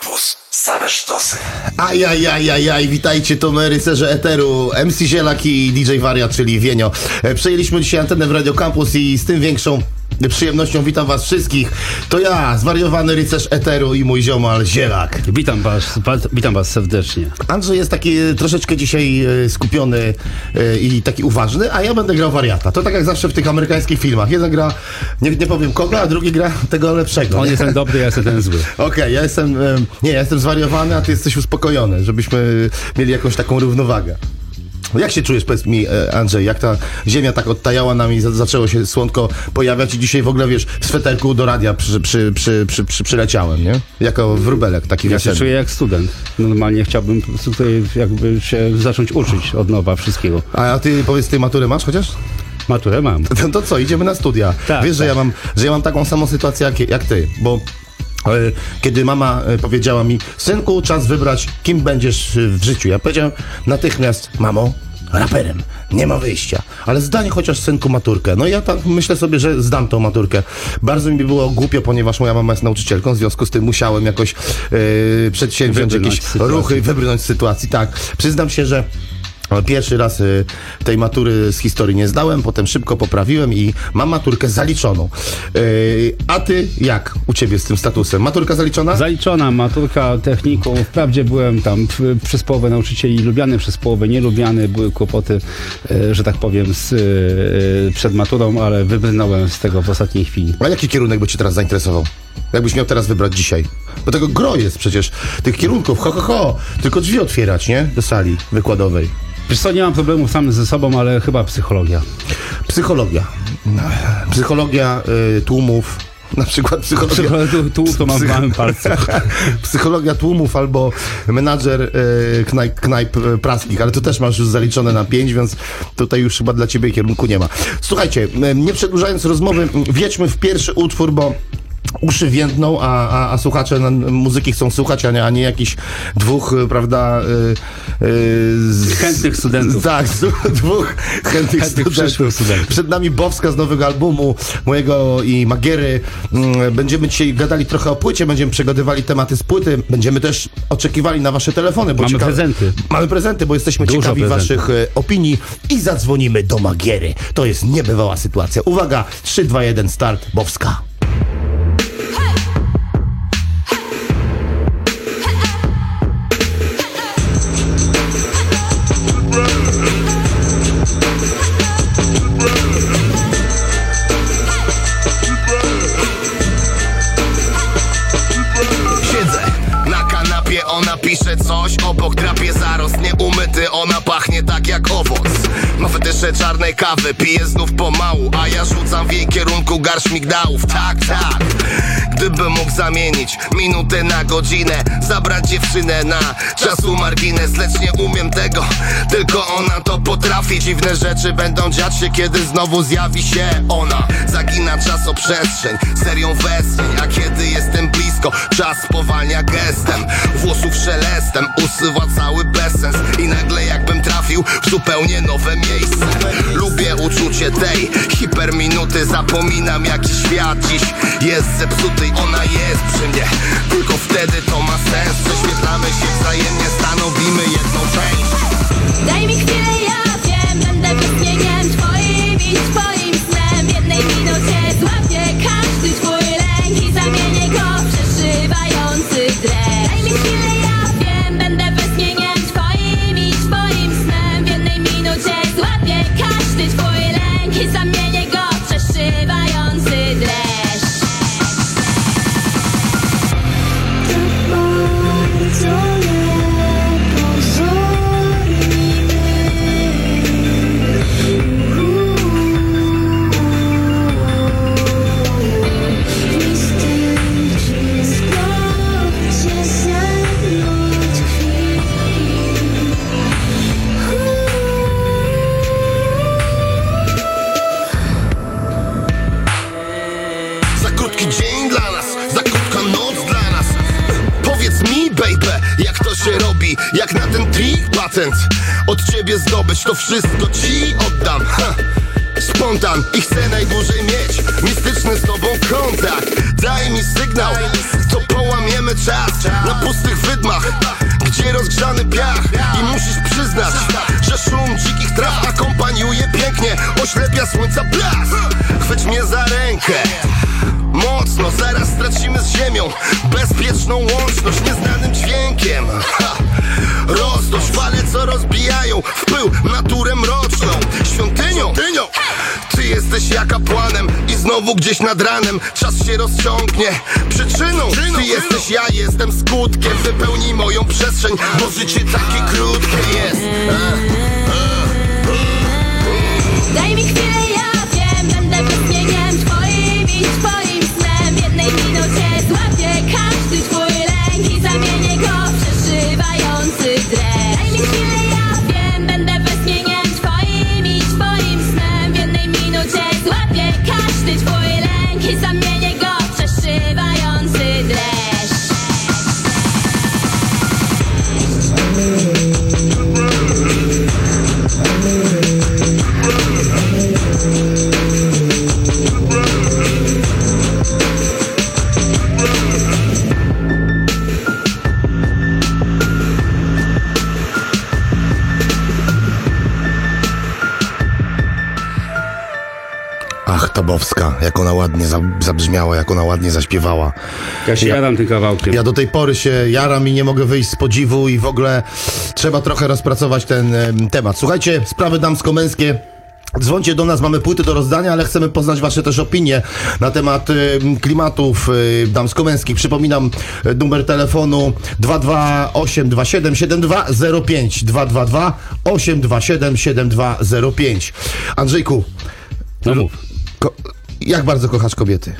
Campus. Same sztosy. Ajajajajaj, witajcie, to my rycerze Eteru, MC Zielak i DJ Wariat, czyli Wienio. E, Przejęliśmy dzisiaj antenę w Radio Campus i z tym większą przyjemnością witam was wszystkich. To ja, zwariowany rycerz Eteru i mój ziomal Zielak. Witam was, witam was serdecznie. Andrzej jest taki e, troszeczkę dzisiaj e, skupiony e, i taki uważny, a ja będę grał wariata. To tak jak zawsze w tych amerykańskich filmach. Jeden gra, nie, nie powiem kogo, a drugi gra tego lepszego. On jest ten dobry, ja jestem ten zły. Okej, ja jestem, em, nie, ja jestem zwariowany, a ty jesteś uspokojony, żebyśmy mieli jakąś taką równowagę. Jak się czujesz, powiedz mi, e, Andrzej, jak ta ziemia tak odtajała nam i za- zaczęło się słonko pojawiać i dzisiaj w ogóle, wiesz, w sweterku do radia przy, przy, przy, przy, przy, przyleciałem, nie? Jako wróbelek taki Ja się weselny. czuję jak student. Normalnie chciałbym tutaj jakby się zacząć uczyć od nowa wszystkiego. A ty, powiedz, ty maturę masz chociaż? Maturę mam. To, to co, idziemy na studia. Tak, Wiesz, że, tak. ja mam, że ja mam taką samą sytuację jak, jak ty, bo e, kiedy mama e, powiedziała mi, synku, czas wybrać, kim będziesz w życiu. Ja powiedziałem natychmiast, mamo, raperem, nie ma wyjścia. Ale zdanie chociaż synku maturkę. No i ja tak myślę sobie, że zdam tą maturkę. Bardzo mi było głupio, ponieważ moja mama jest nauczycielką, w związku z tym musiałem jakoś e, przedsięwziąć Wybrnąć jakieś ruchy, wybrnąć z sytuacji. Tak, przyznam się, że Pierwszy raz y, tej matury z historii nie zdałem, potem szybko poprawiłem i mam maturkę zaliczoną. Y, a ty jak u ciebie z tym statusem? Maturka zaliczona? Zaliczona maturka technikum. Wprawdzie byłem tam p- przez połowę nauczycieli lubiany, przez połowę nielubiany. Były kłopoty, e, że tak powiem, z, przed maturą, ale wybrnąłem z tego w ostatniej chwili. a jaki kierunek by cię teraz zainteresował? Jakbyś miał teraz wybrać dzisiaj? Bo tego gro jest przecież, tych kierunków, ho, ho, ho. Tylko drzwi otwierać, nie? Do sali wykładowej. Wiesz co, nie mam problemu sam ze sobą, ale chyba psychologia. Psychologia. No, Psychologia y, tłumów. Na przykład psychologia... Psychologia tu, tu to mam w Psych- małym palcu. Psychologia tłumów albo menadżer e, knajp, knajp e, praskich, ale to też masz już zaliczone na pięć, więc tutaj już chyba dla ciebie kierunku nie ma. Słuchajcie, e, nie przedłużając rozmowy, m, wjedźmy w pierwszy utwór, bo uszy więdną, a, a, a słuchacze muzyki chcą słuchać, a nie, a nie jakichś dwóch, e, prawda, e, z, Chętnych studentów. Tak, dwóch chętnych, Chętnych studentów. Przed nami Bowska z nowego albumu mojego i Magiery. Mm, Będziemy dzisiaj gadali trochę o płycie, będziemy przegadywali tematy z płyty, będziemy też oczekiwali na wasze telefony. Bo Mamy ciekawe- prezenty. Mamy prezenty, bo jesteśmy Dużo ciekawi waszych e, opinii i zadzwonimy do Magiery. To jest niebywała sytuacja. Uwaga, 3, 2, 1, start, Bowska. Coś Obok drapie zarost, nieumyty Ona pachnie tak jak owoc. Ma fetysze czarnej kawy, pije znów pomału A ja rzucam w jej kierunku garść migdałów Tak, tak. Gdybym mógł zamienić minutę na godzinę Zabrać dziewczynę na czasu margines Lecz nie umiem tego, tylko ona to potrafi. Dziwne rzeczy będą dziać się, kiedy znowu zjawi się ona. Zagina czasoprzestrzeń, serią westchnień A kiedy jestem blisko, czas spowalnia gestem. Włosów szelestem, usywa cały bezsens I nagle jakbym trafił w zupełnie nowe miejsce. Lubię uczucie tej hiperminuty Zapominam jaki świat dziś jest zepsuty i Ona jest przy mnie, tylko wtedy to ma sens Prześwietlamy się wzajemnie, stanowimy jedną część. Daj mi chwilę, ja wiem, będę westchnieniem twoim i twoim to wszystko znowu gdzieś nad ranem Czas się rozciągnie. Przyczyną Ty jesteś, ja jestem skutkiem. Wypełnij moją przestrzeń Bo życie takie krótkie jest. Daj mi chwilę, zabrzmiała, jak ona ładnie zaśpiewała. Ja się jadam tym kawałkiem. Ja do tej pory się jaram i nie mogę wyjść z podziwu i w ogóle trzeba trochę rozpracować ten em, temat. Słuchajcie, sprawy damsko-męskie. Dzwońcie do nas, mamy płyty do rozdania, ale chcemy poznać Wasze też opinie na temat em, klimatów y, damsko-męskich. Przypominam y, numer telefonu 22827 7205 222 827 7205. Andrzejku, No mów. ko- jak bardzo kochasz kobiety?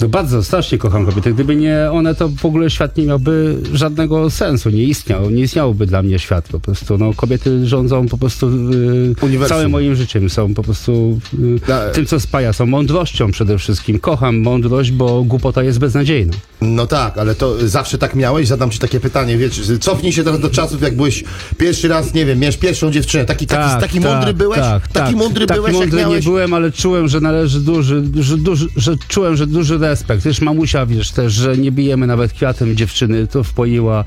No bardzo, strasznie kocham kobiety. Gdyby nie one, to w ogóle świat nie miałby żadnego sensu, nie istniał, nie istniałby dla mnie świat po prostu. No, kobiety rządzą po prostu y, Uniwersum. całym moim życiem, są po prostu y, Da- tym, co spaja, są mądrością przede wszystkim. Kocham mądrość, bo głupota jest beznadziejna. No tak, ale to zawsze tak miałeś? Zadam ci takie pytanie, wiesz, cofnij się teraz do czasów, jak byłeś pierwszy raz, nie wiem, miałeś pierwszą dziewczynę, taki, taki, taki mądry byłeś? Tak, taki tak. mądry taki byłeś, mądry jak miałeś... nie byłem, ale czułem, że należy duży, że, duży, że czułem, że duży respekt. Wiesz, mamusia, wiesz też, że nie bijemy nawet kwiatem dziewczyny, to wpoiła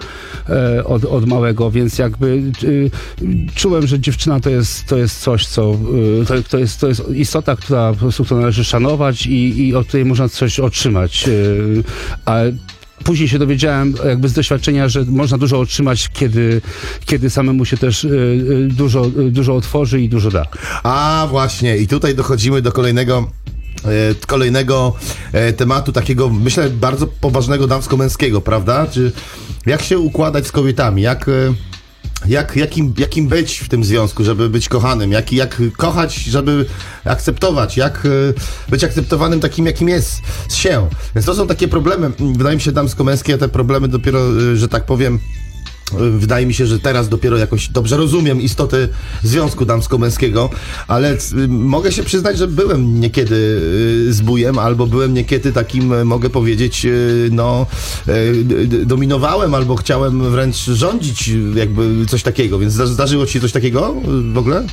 e, od, od małego, więc jakby e, czułem, że dziewczyna to jest, to jest coś, co e, to, to, jest, to jest istota, która po prostu którą należy szanować i, i od której można coś otrzymać. E, a Później się dowiedziałem jakby z doświadczenia, że można dużo otrzymać, kiedy, kiedy samemu się też e, dużo, dużo otworzy i dużo da. A właśnie, i tutaj dochodzimy do kolejnego kolejnego e, tematu, takiego, myślę, bardzo poważnego damsko-męskiego, prawda? Czy jak się układać z kobietami? Jak, e, jak, jakim, jakim być w tym związku, żeby być kochanym? Jak, jak kochać, żeby akceptować? Jak e, być akceptowanym takim, jakim jest się? Więc to są takie problemy, wydaje mi się, damsko-męskie, te problemy dopiero, e, że tak powiem, Wydaje mi się, że teraz dopiero jakoś dobrze rozumiem istotę związku damsko-męskiego, ale mogę się przyznać, że byłem niekiedy y, zbójem, albo byłem niekiedy takim, y, mogę powiedzieć, y, no, dominowałem, albo chciałem wręcz rządzić, jakby coś takiego. Więc zda- zdarzyło ci się coś takiego w ogóle?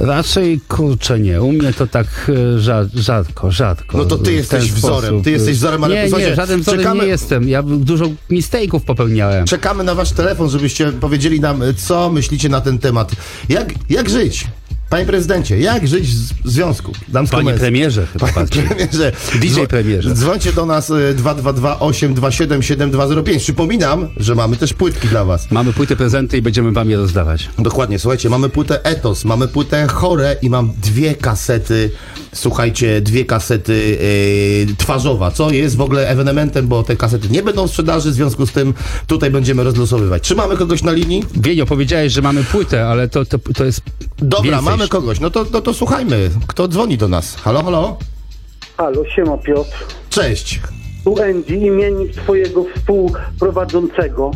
Raczej kurczę nie. U mnie to tak e, rza- rzadko, rzadko. No to ty jesteś wzorem, sposób. ty jesteś wzorem, ale nie, nie, żaden wzorem czekamy- nie jestem. Ja dużo mistake'ów popełniałem. Czekamy na wasz telefon, żebyście powiedzieli nam, y, co myślicie na ten temat. Jak, jak żyć? Panie prezydencie, jak żyć w związku damsko-męskim? Panie premierze chyba Panie bardziej. premierze. DJ premierze. Dzwońcie do nas y, 222 827 7205. Przypominam, że mamy też płytki dla was. Mamy płyty prezenty i będziemy wam je rozdawać. Dokładnie, słuchajcie, mamy płytę Etos, mamy płytę Chore i mam dwie kasety, słuchajcie, dwie kasety yy, twarzowa, co jest w ogóle ewenementem, bo te kasety nie będą w sprzedaży, w związku z tym tutaj będziemy rozlosowywać. Czy mamy kogoś na linii? Wienio, powiedziałeś, że mamy płytę, ale to, to, to jest Dobra, więcej. mamy kogoś, no to, no to słuchajmy, kto dzwoni do nas? Halo, halo? Halo, siema Piotr. Cześć. Tu Andy, imiennik twojego współprowadzącego.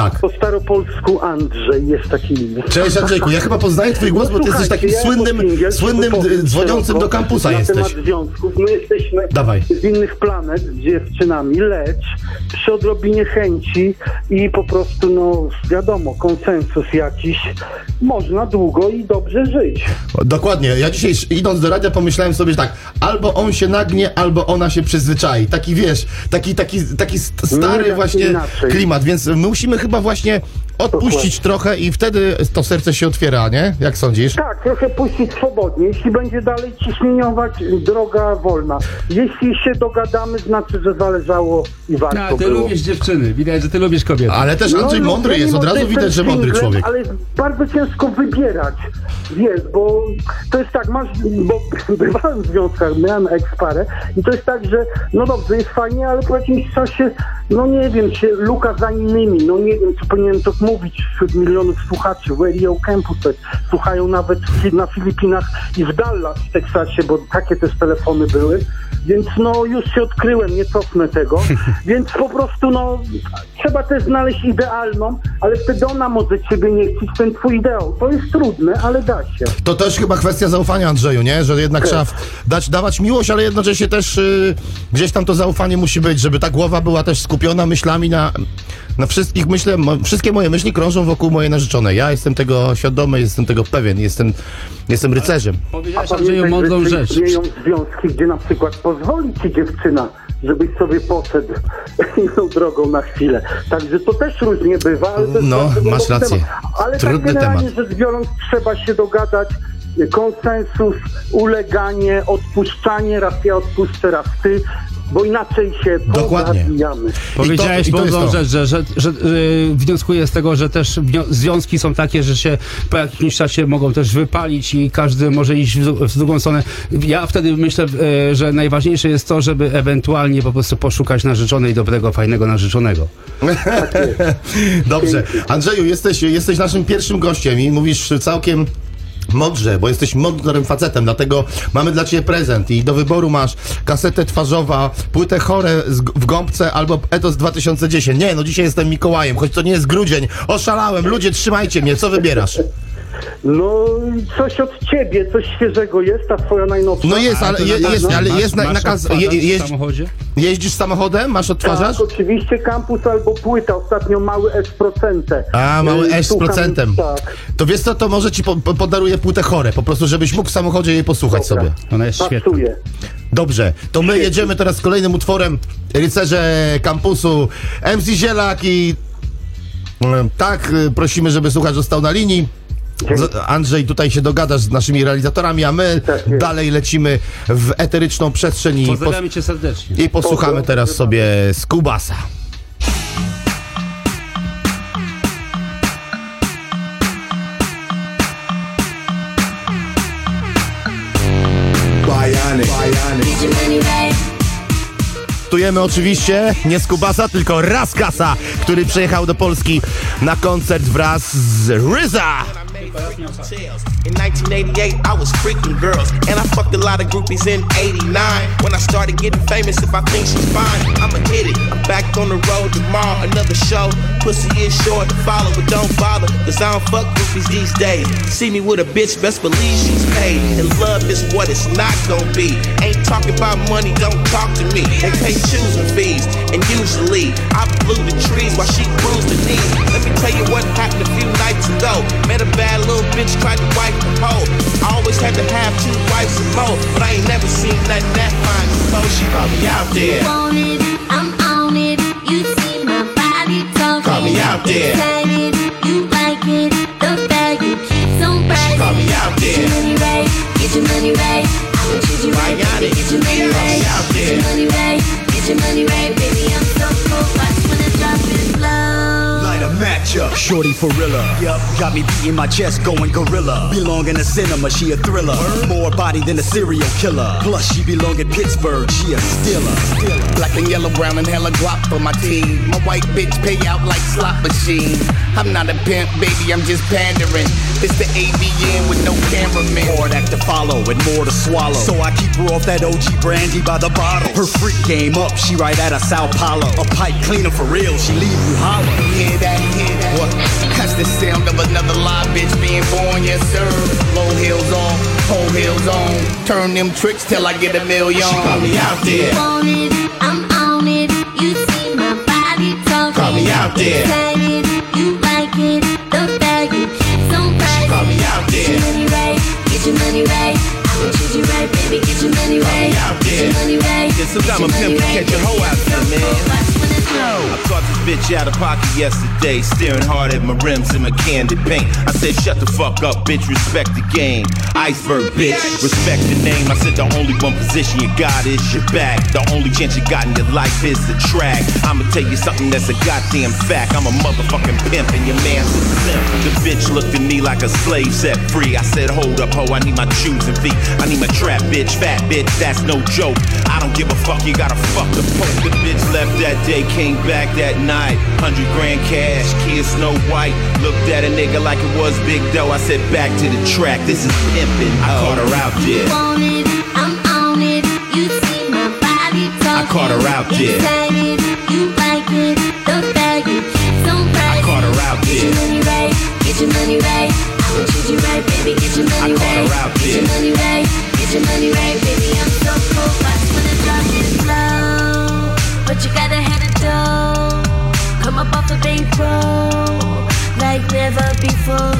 Tak. Po staropolsku Andrzej jest taki imię. Cześć Andrzejku, ja chyba poznaję twój głos, bo ty jesteś takim ja słynnym, singiel słynnym y, dzwoniącym do kampusa na jesteś. temat związków. My jesteśmy Dawaj. z innych planet z dziewczynami, lecz przy odrobinie chęci i po prostu, no wiadomo, konsensus jakiś, można długo i dobrze żyć. Dokładnie. Ja dzisiaj idąc do radia pomyślałem sobie, że tak, albo on się nagnie, albo ona się przyzwyczai. Taki wiesz, taki, taki, taki da stary właśnie inaczej. klimat, więc my musimy chyba właśnie odpuścić trochę i wtedy to serce się otwiera, nie? Jak sądzisz? Tak, trochę puścić swobodnie. Jeśli będzie dalej ciśnieniować, droga wolna. Jeśli się dogadamy, znaczy, że zależało i warto A, ty było. lubisz dziewczyny, widać, że ty lubisz kobiety. Ale też Andrzej no, mądry jest, od razu widać, że mądry człowiek. Ale jest bardzo ciężko wybierać, wiesz, bo to jest tak, masz, bo bywałem w związkach, miałem eksparę i to jest tak, że no dobrze, jest fajnie, ale po jakimś czasie, no nie wiem, się luka za innymi, no nie wiem, czy powinienem to mówić wśród milionów słuchaczy, Radio Campus, słuchają nawet na Filipinach i w Dallas w Teksasie, bo takie też telefony były, więc no już się odkryłem, nie cofnę tego, więc po prostu no trzeba też znaleźć idealną, ale wtedy ona może ciebie nie chcieć, ten twój ideał. To jest trudne, ale da się. To też chyba kwestia zaufania, Andrzeju, nie? Że jednak trzeba w- dać, dawać miłość, ale jednocześnie też y, gdzieś tam to zaufanie musi być, żeby ta głowa była też skupiona myślami na, na wszystkich. Myślę, mo, wszystkie moje myśli krążą wokół mojej narzeczonej. Ja jestem tego świadomy, jestem tego pewien, jestem, jestem rycerzem. Powiedziałeś, Andrzeju, mądrą że rzecz. istnieją związki, gdzie na przykład pozwoli ci dziewczyna, żebyś sobie poszedł inną drogą na chwilę. Także to też różnie bywa. Ale to jest No, masz rację. temat. Ale Trudny tak generalnie temat. rzecz biorąc, trzeba się dogadać. Konsensus, uleganie, odpuszczanie, raz ja odpuszczę, raz ty, bo inaczej się Dokładnie. Powiedziałeś I to- i to jest mądrą to. rzecz, że, że, że yy, wnioskuję z tego, że też związki są takie, że się po jakimś czasie mogą też wypalić i każdy może iść w, w drugą stronę. Ja wtedy myślę, yy, że najważniejsze jest to, żeby ewentualnie po prostu poszukać narzeczonej dobrego, fajnego narzeczonego. Dobrze. Andrzeju, jesteś, jesteś naszym pierwszym gościem i mówisz całkiem mądrze, bo jesteś mądrym facetem, dlatego mamy dla ciebie prezent i do wyboru masz kasetę twarzowa, płytę chore w gąbce albo Etos 2010. Nie, no dzisiaj jestem Mikołajem, choć to nie jest grudzień. Oszalałem, ludzie trzymajcie mnie, co wybierasz? No, coś od ciebie, coś świeżego jest, ta twoja najnowsza. No jest, ale, je, jest, ale Masz- jest na, nakaz... Je, w samochodzie? jeździsz samochodem? Masz odtwarzacz? Tak, oczywiście kampus albo płyta, ostatnio mały S procentę. A, mały Y, S procentem. Tak. To wiesz co, to może ci po, po, podaruję płytę chore, po prostu żebyś mógł w samochodzie jej posłuchać Dobra. sobie. Ona jest świetna. Pasuje. Dobrze, to my jedziemy teraz z kolejnym utworem Rycerze Kampusu MC Zielak i e, tak, e, prosimy, żeby słuchacz został na linii. Z, Andrzej, tutaj się dogadasz z naszymi realizatorami, a my Tak dalej lecimy w eteryczną przestrzeń i, cię serdecznie. i posłuchamy teraz sobie right. Tujemy oczywiście nie Skubasa, tylko Raskasa, który przyjechał do Polski na koncert wraz z Ryza. parece minha In 1988, I was freaking girls, and I fucked a lot of groupies in 89. When I started getting famous, if I think she's fine, I'ma hit it. I'm back on the road tomorrow, another show. Pussy is short to follow, but don't bother, cause I don't fuck groupies these days. See me with a bitch, best believe she's paid. And love is what it's not gonna be. Ain't talking about money, don't talk to me. They pay choosing fees, and usually I blew the trees while she cruised the knees. Let me tell you what happened a few nights ago. Met a bad little bitch, tried to wipe the pole. I always had to have two wives or more, but I ain't never seen nothing that fine before. She brought me out there. want it, I'm on it. You see my body talking. Call me out there. Shorty for real. Yup, got me beating my chest going gorilla. Belong in the cinema, she a thriller. More body than a serial killer. Plus, she belong in Pittsburgh, she a stiller. Black and yellow, brown and hella guap for my team. My white bitch pay out like slot machine. I'm not a pimp, baby, I'm just pandering. It's the AVN with no cameraman. More act to follow and more to swallow. So I keep her off that OG brandy by the bottle. Her freak game up, she right out of Sao Paulo. A pipe cleaner for real, she leave you hollow. Hear that, hear that? What? That's the sound of another live bitch being born, yes sir. Low heels on, whole heels on. Turn them tricks till I get a million. She call me out there. want it, I'm on it. You see my body talking. Call me out there. Excited, you like it. The value keeps on rising. Call me out there. Get your there. money right, get your money right. Treat you right, baby. Get your money right. out Get your there. money right. Yeah, sometimes get a your pimp money can catch a hoe out there, man. Watch when the I caught this bitch out of pocket yesterday, staring hard at my rims and my candy paint. I said, shut the fuck up, bitch, respect the game. Iceberg, bitch, respect the name. I said, the only one position you got is your back. The only chance you got in your life is the track. I'ma tell you something that's a goddamn fact. I'm a motherfucking pimp and your man's a simp. The bitch looked at me like a slave set free. I said, hold up, ho, I need my shoes and feet. I need my trap, bitch, fat bitch, that's no joke. I don't give a fuck, you gotta fuck the poke. The bitch left that day, came back that night. Hundred grand cash, kid Snow White. Looked at a nigga like it was big dough. I said, back to the track, this is pimpin'. I caught her out there. it, I'm on it. You see my body talking. I caught her out there. Excited, you like it. The bag keep on I caught her out Get your there. money right, get your money right. I'ma treat you right, baby. Get your money I caught right. her out Get your money right, get your money right, baby. I'm so cool. Watch when the drop is low, but you gotta hit it. Up off the bankroll like never before.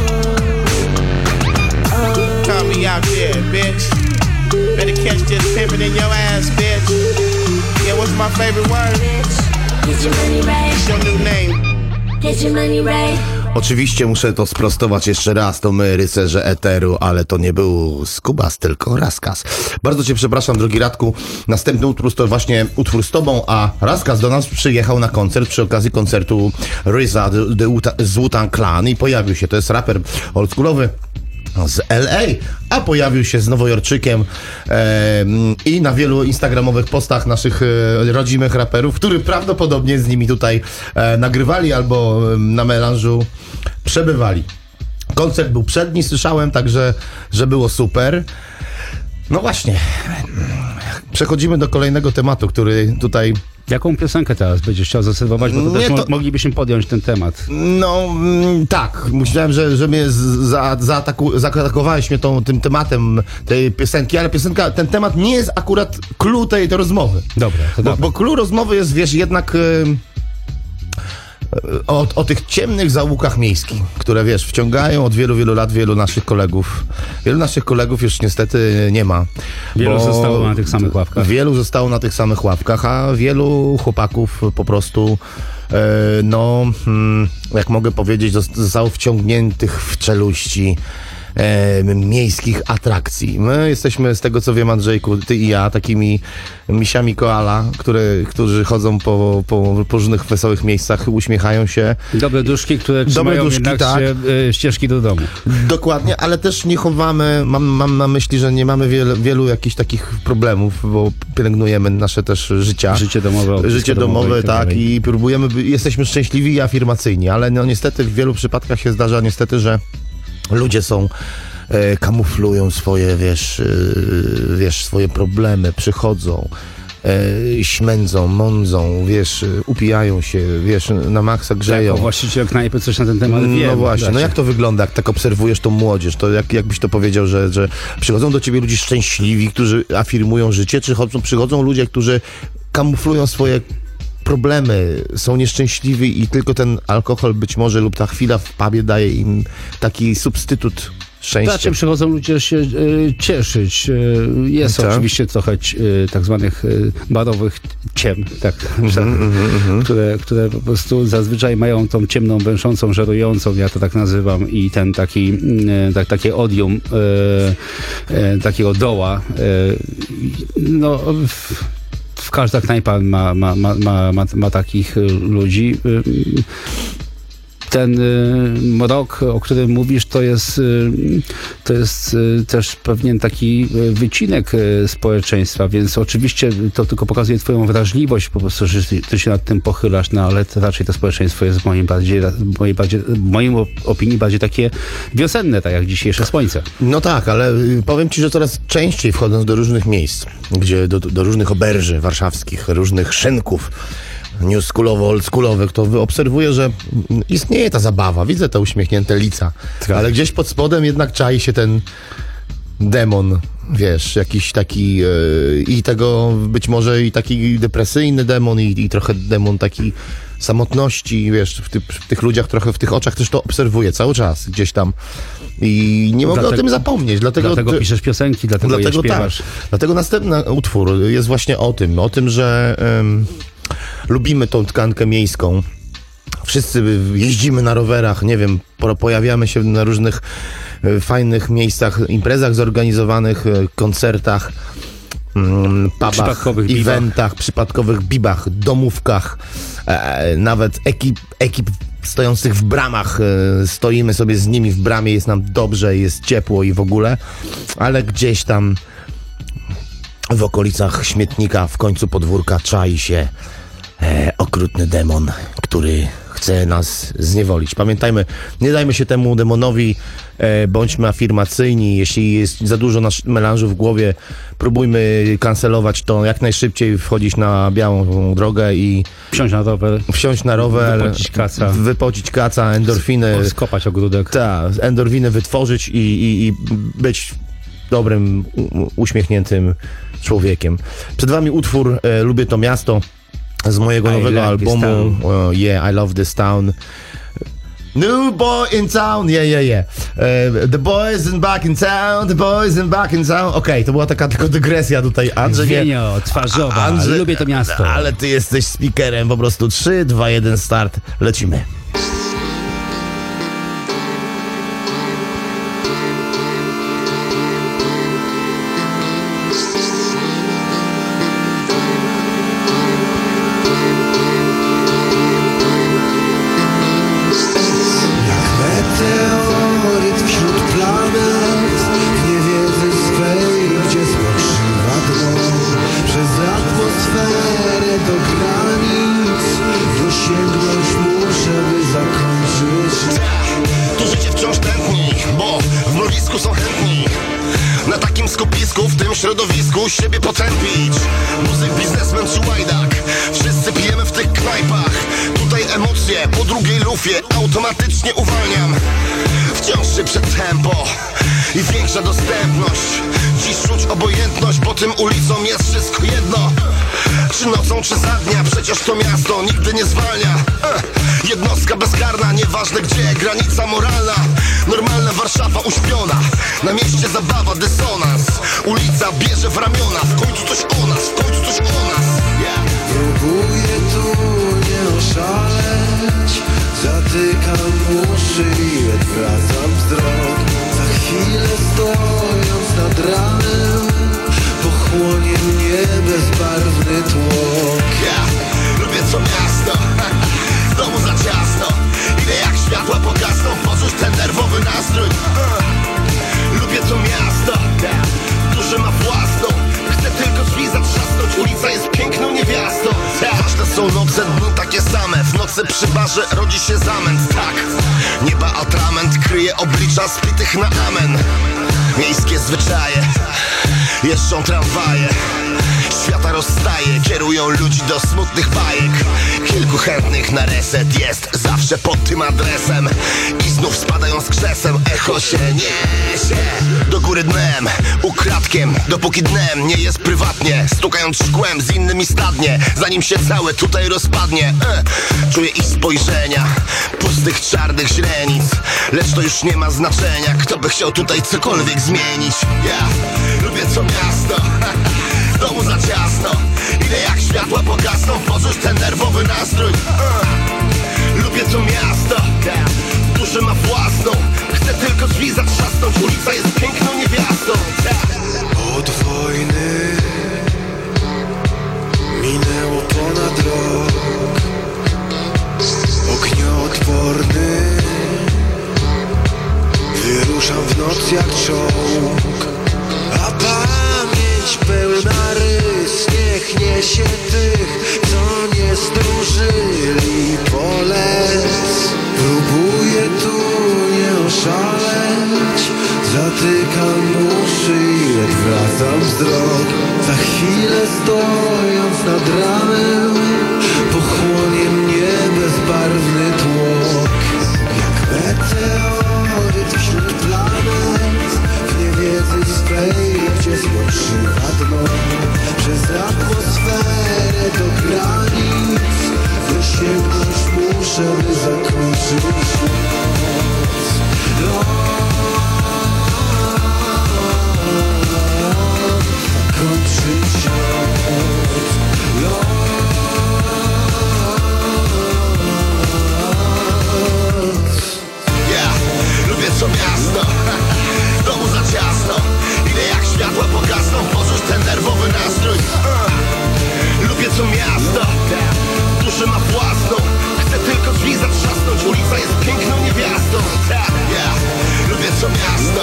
Oh. Call me out there, bitch. Better catch this pimpin' in your ass, bitch. Yeah, what's my favorite word? Bitch, get your money right, What's your new name? get your money right. Oczywiście muszę to sprostować jeszcze raz, to my rycerze Eteru, ale to nie był Skubas, tylko Raskas. Bardzo cię przepraszam, drogi Radku. Następny utwór to właśnie utwór z tobą, a Raskas do nas przyjechał na koncert przy okazji koncertu Ryza z Wu-Tang Clan i pojawił się. To jest raper oldschoolowy z LA, a pojawił się z Nowojorczykiem e, i na wielu instagramowych postach naszych e, rodzimych raperów, którzy prawdopodobnie z nimi tutaj e, nagrywali albo na melanżu przebywali. Koncert był przedni, słyszałem, także, że było super. No właśnie, przechodzimy do kolejnego tematu, który tutaj Jaką piosenkę teraz będziesz chciał zaserwować? Bo to Nie, też mo- to- moglibyśmy podjąć ten temat. No mm, tak, myślałem, że, że mnie za, zaataku, zaatakowałeś mnie tą, tym tematem tej piosenki, ale piosenka, ten temat nie jest akurat clue tej, tej rozmowy. Dobra, to Bo, dobra. bo clue rozmowy jest, wiesz, jednak y, o, o tych ciemnych zaułkach miejskich, które, wiesz, wciągają od wielu, wielu lat wielu naszych kolegów. Wielu naszych kolegów już niestety nie ma. Wielu zostało na tych samych ławkach. Wielu zostało na tych samych ławkach, a wielu chłopaków po prostu, e, no, mm, jak mogę powiedzieć, zos- zostało wciągniętych w czeluści e, miejskich atrakcji. My jesteśmy, z tego co wiem, Andrzejku, ty i ja, takimi misiami koala, które, którzy chodzą po, po, po różnych wesołych miejscach, uśmiechają się. Dobre duszki, które trzymają duszki, jednak tak. się, y, ścieżki do domu. Dokładnie, ale też nie chowamy, mam, mam na myśli, że nie mamy wiele, wielu jakichś takich problemów, bo pielęgnujemy nasze też życia. Życie domowe, Życie domowe domowe, i tak tak, i próbujemy, jesteśmy szczęśliwi i afirmacyjni, ale no niestety w wielu przypadkach się zdarza niestety, że ludzie są e, kamuflują swoje, wiesz, e, wiesz, swoje problemy, przychodzą, e, śmędzą, mądzą, wiesz, upijają się, wiesz, na maksa grzeją. Jako właściciel knajpy coś na ten temat wie. No właśnie, no jak to wygląda, jak tak obserwujesz tą młodzież, to jak, jakbyś to powiedział, że, że przychodzą do ciebie ludzie szczęśliwi, którzy afirmują życie, czy chodzą, przychodzą ludzie, którzy kamuflują swoje problemy, są nieszczęśliwi i tylko ten alkohol być może lub ta chwila w pubie daje im taki substytut szczęścia. Raczej przychodzą ludzie się y, cieszyć. Y, jest Tak. oczywiście trochę y, tak zwanych y, barowych ciem, tak, Mhm, że- które, które po prostu zazwyczaj mają tą ciemną, węszącą, żerującą, ja to tak nazywam, i ten taki, y, tak, takie odium y, y, takiego doła. Y, no, w każda knajpa ma, ma, ma, ma, ma, takich y, ludzi. Y, ten y, mrok, o którym mówisz, to jest, y, to jest y, też pewien taki y, wycinek y, społeczeństwa, więc oczywiście to tylko pokazuje twoją wrażliwość, po prostu, że ty- się nad tym pochylasz, no ale to raczej to społeczeństwo jest w moim, bardziej, mojej, bardziej, moim opinii bardziej takie wiosenne, tak jak dzisiejsze słońce. No tak, ale y, powiem ci, że coraz częściej wchodząc do różnych miejsc, gdzie do, do różnych oberży warszawskich, różnych szynków newschoolowo, oldschoolowych, to obserwuję, że istnieje ta zabawa. Widzę te uśmiechnięte lica, Tak. ale gdzieś pod spodem jednak czai się ten demon, wiesz, jakiś taki yy, i tego być może i taki depresyjny demon i, i trochę demon taki samotności, wiesz, w, ty, w tych ludziach trochę, w tych oczach też to obserwuję cały czas gdzieś tam i nie mogę o Dlatego- tym zapomnieć, dlatego... Dlatego piszesz piosenki, dlatego, Dlatego je tak. śpiewasz. Dlatego następny utwór jest właśnie o tym, o tym, że em, lubimy tą tkankę miejską. Wszyscy jeździmy na rowerach, nie wiem, po, pojawiamy się na różnych e, fajnych miejscach, imprezach zorganizowanych, e, koncertach, mm, pubach, Przypadkowych bibach. eventach, przypadkowych bibach, domówkach, e, nawet ekip, ekip stojących w bramach, stoimy sobie z nimi w bramie, jest nam dobrze, jest ciepło i w ogóle, ale gdzieś tam w okolicach śmietnika, w końcu podwórka czai się e, okrutny demon, który chce nas zniewolić. Pamiętajmy, nie dajmy się temu demonowi, e, bądźmy afirmacyjni. Jeśli jest za dużo nasz melanżu w głowie, próbujmy kancelować to jak najszybciej, wchodzić na białą drogę i Wsiąść na rower, wsiąść na rower, Wypocić kaca. wypocić kaca endorfiny, skopać ogródek. tak, endorwiny wytworzyć i, i, i być dobrym, uśmiechniętym człowiekiem. Przed wami utwór e, Lubię to miasto z mojego I nowego like albumu e, Yeah, I Love This Town. New boy in town, yeah, yeah, yeah. E, the boys in back in town, the boys in back in town. Okej, to była taka tylko dygresja tutaj, Andrzej. nie- Wienio, twarzowa, Andrzej- lubię to miasto. Ale ty jesteś speakerem, po prostu 3, 2, 1, start, lecimy. Środowisku siebie potępić. Muzyk, biznesmen czy łajdak Wszyscy pijemy w tych knajpach. Tutaj emocje po drugiej lufie automatycznie uwalniam. Wciąż szybsze tempo i większa dostępność. Dziś czuć obojętność, bo tym ulicom jest wszystko jedno Czy nocą, czy za dnia, przecież to miasto nigdy nie zwalnia. Eh, Jednostka bezkarna, nieważne gdzie, granica moralna. Normalna Warszawa uśpiona, na mieście zabawa, dysonans. Ulica bierze w ramiona, w końcu coś o nas, w końcu coś o nas. Yeah. Próbuję tu nie oszaleć. Zatykam uszy i odwracam wzrok. Za chwilę stojąc nad ranem Pochłonie mnie bezbarwny tłok. Ja lubię to miasto. W domu za ciasno Ile jak światła pogasną. Poczuć ten nerwowy nastrój. Lubię to miasto. Duże ma własną. Chcę tylko drzwi zatrzasnąć. Ulica jest piękną niewiastą. Ważne są noce, dni takie same. W nocy przy barze rodzi się zamęt. Tak, nieba atrament Kryje oblicza spitych na amen. Miejskie zwyczaje Jeżdżą tramwaje Świata rozstaje, kierują ludzi do smutnych bajek. Kilku chętnych na reset jest zawsze pod tym adresem. I znów spadając krzesem echo się niesie. Do góry dnem, ukradkiem, dopóki dnem nie jest prywatnie. Stukając szkłem z innymi stadnie, zanim się całe tutaj rozpadnie. E, Czuję ich spojrzenia, pustych czarnych źrenic. Lecz to już nie ma znaczenia, kto by chciał tutaj cokolwiek zmienić. Ja lubię to miasto domu za ciasno. Ile jak światła pogasną Poczuć ten nerwowy nastrój. Uh. Lubię to miasto. Duszę ma własną. Chcę tylko drzwi zatrzasnąć Ulica jest piękną niewiastą. Od wojny minęło ponad rok. Ognioodporny Wyruszam w noc jak czołg. A pamięć pełna rys Niech niesie tych, co nie zdążyli polec. Próbuję tu nie oszaleć Zatykam uszy i odwracam wzrok. Za chwilę stojąc nad ramem Pochłonie mnie bezbarwny tłok. Jak meteoryt wejdzie złotszy na dno Przez atmosferę do granic. Wysięgnąć muszę, by zakończyć. Noc Lot, kończyć noc Lot Yeah, lubię co miasto domu za ciasno. Idę jak światła pogasną, porzuć ten nerwowy nastrój. Lubię co miasto, duszę ma własną. Chcę tylko drzwi zatrzasnąć, ulica jest piękną niewiastą. Yeah. Lubię co miasto.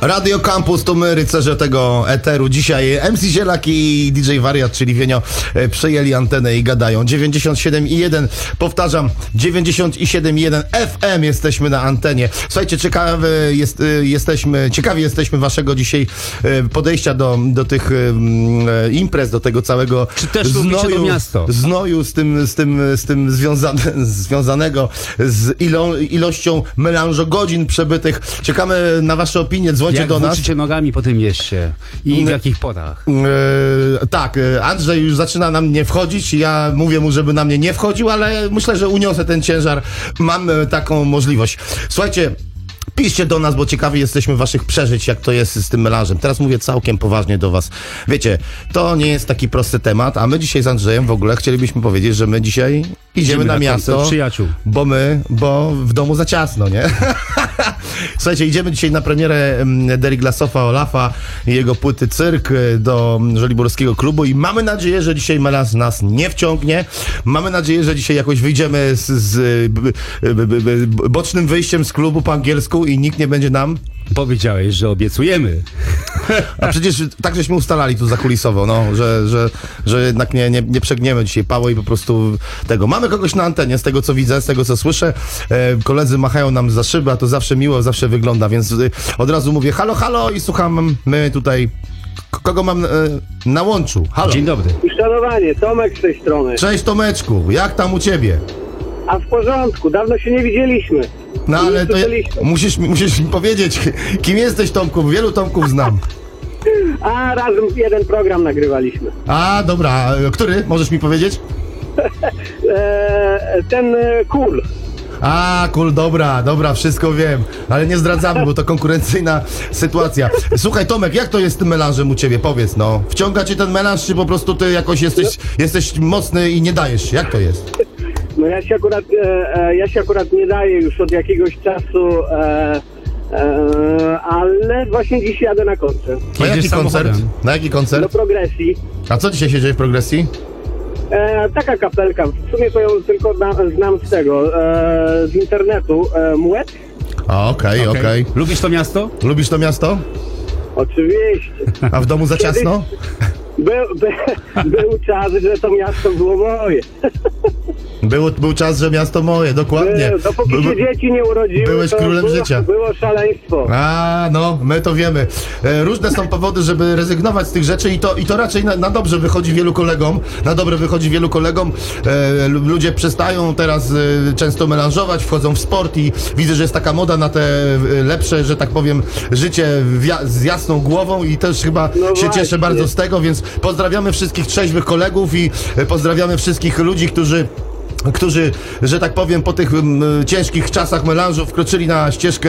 Radio Campus to my, rycerze tego eteru. Dzisiaj MC Zielak i DJ Wariat, czyli Wienio, e, przejęli antenę i gadają. 97,1, powtarzam, 97,1 FM jesteśmy na antenie. Słuchajcie, ciekawy jest, e, jesteśmy, ciekawi jesteśmy waszego dzisiaj e, podejścia do, do tych imprez, do tego całego Czy też to miasto? znoju z tym, z tym, z tym związane, związanego z ilą, ilością melanżo godzin przebytych. Czekamy na wasze opinie, dzwońcie Jak do nas. włóczycie nogami po tym mieście i w No. jakich porach? E, tak, e, Andrzej już zaczyna na mnie wchodzić. Ja mówię mu, żeby na mnie nie wchodził, ale myślę, że uniosę ten ciężar. Mam e, taką możliwość. Słuchajcie. Piszcie do nas, bo ciekawi jesteśmy waszych przeżyć, jak to jest z tym melanżem. Teraz mówię całkiem poważnie do was. Wiecie, to nie jest taki prosty temat, a my dzisiaj z Andrzejem w ogóle chcielibyśmy powiedzieć, że my dzisiaj idziemy, Idziemy na, na miasto. przyjaciół. Bo my, bo w domu za ciasno, nie? Słuchajcie, idziemy dzisiaj na premierę mm, Derry Glassofa Olafa i jego płyty Cyrk y, do Żoliborskiego klubu i mamy nadzieję, że dzisiaj Melas nas nie wciągnie. Mamy nadzieję, że dzisiaj jakoś wyjdziemy z, z y, b, b, b, bocznym wyjściem z klubu po angielsku i nikt nie będzie nam Powiedziałeś, że obiecujemy. a przecież tak żeśmy ustalali tu zakulisowo, no, że, że, że jednak nie, nie, nie przegniemy dzisiaj Pało i po prostu tego. Mamy kogoś na antenie, z tego co widzę, z tego co słyszę. E, koledzy machają nam za szybę, a to zawsze miło, zawsze wygląda, więc y, od razu mówię halo, halo i słucham my tutaj. Kogo mam e, na łączu? Halo. Dzień dobry. Uszanowanie, Tomek z tej strony. Cześć Tomeczku, jak tam u ciebie? A w porządku, dawno się nie widzieliśmy. No ale to musisz, mi- musisz mi powiedzieć, kim jesteś Tomku, wielu Tomków znam. A razem jeden program nagrywaliśmy. A, dobra, e, który? Możesz mi powiedzieć? Eee, ten e, cool. A, kul, dobra, dobra, wszystko wiem, ale nie zdradzamy, bo to konkurencyjna sytuacja. Słuchaj, Tomek, jak to jest z tym melanżem u ciebie? Powiedz, no. Wciąga cię ten melanż, czy po prostu ty jakoś jesteś, jesteś mocny i nie dajesz? Jak to jest? No ja się akurat, e, e, ja się akurat nie daję już od jakiegoś czasu, e, e, ale właśnie dziś jadę na koncert. Na Jedziesz jaki koncert? samochodem. Na jaki Do koncert? progresji. A co dzisiaj się dzieje w progresji? E, taka kapelka, w sumie to ją tylko na, znam z tego, e, z internetu. E, Muet? A, okej, okej. Lubisz to miasto? Lubisz to miasto? Oczywiście. A w domu za ciasno? Był, by, był czas, że to miasto było moje. Był, był czas, że miasto moje, dokładnie. By, dopóki By- się dzieci nie urodziły, byłeś królem było, życia. było szaleństwo. A, no, my to wiemy. E, różne są powody, żeby rezygnować z tych rzeczy i to, i to raczej na, na dobrze wychodzi wielu kolegom. Na dobre wychodzi wielu kolegom. E, lu- ludzie przestają teraz e, często melanżować, wchodzą w sport i widzę, że jest taka moda na te lepsze, że tak powiem, życie ja, z jasną głową i też chyba No się właśnie. cieszę bardzo z tego, więc pozdrawiamy wszystkich trzeźwych kolegów i pozdrawiamy wszystkich ludzi, którzy którzy, że tak powiem, po tych mm, ciężkich czasach melanżu wkroczyli na ścieżkę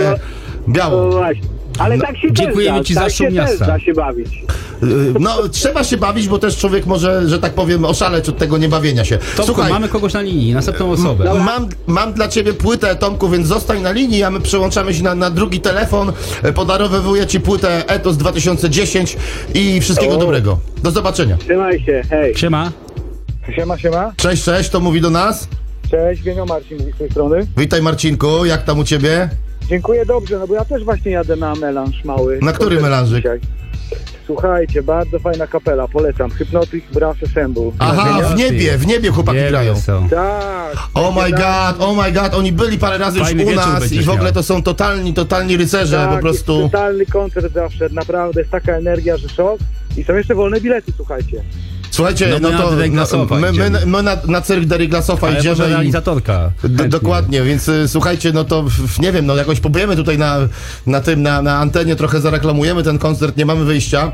No białą. właśnie. Ale tak się dziękujemy też ci da, za tak szum się miasta. też da się bawić. Y, No, trzeba się bawić, bo też człowiek może, że tak powiem, oszaleć od tego niebawienia się. Tomku, Słuchaj, mamy kogoś na linii, następną osobę. mam, mam dla ciebie płytę, Tomku, więc zostań na linii, a my przełączamy się na, na drugi telefon. E, Podarowywuję ci płytę Etos 2010 i wszystkiego O. dobrego. Do zobaczenia. Trzymaj się, hej. Siema. Siema, siema. Cześć, cześć, to mówi do nas. Cześć, Wienio Marcin z tej strony. Witaj Marcinku, jak tam u ciebie? Dziękuję dobrze, no bo ja też właśnie jadę na melanż mały. Na który melanżyk? dzisiaj. Słuchajcie, bardzo fajna kapela, polecam. Hypnotic Brass Assemble. Aha, w niebie, w niebie chłopaki Wielkie grają. są. Tak. Oh my tak, god, oh my god, oni byli parę razy już Fajny u wieczór nas i będziesz w ogóle miał. to są totalni, totalni rycerze, tak, po prostu. Jest totalny koncert zawsze, naprawdę jest taka energia, że szok. I są jeszcze wolne bilety, słuchajcie. Słuchajcie, No no, to my, my, my na, na cyrk może idziemy i, realizatorka. Chętnie. Dokładnie, więc y, słuchajcie, no to nie wiem, no jakoś pobujemy tutaj na, na tym, na, na antenie, trochę zareklamujemy ten koncert, nie mamy wyjścia.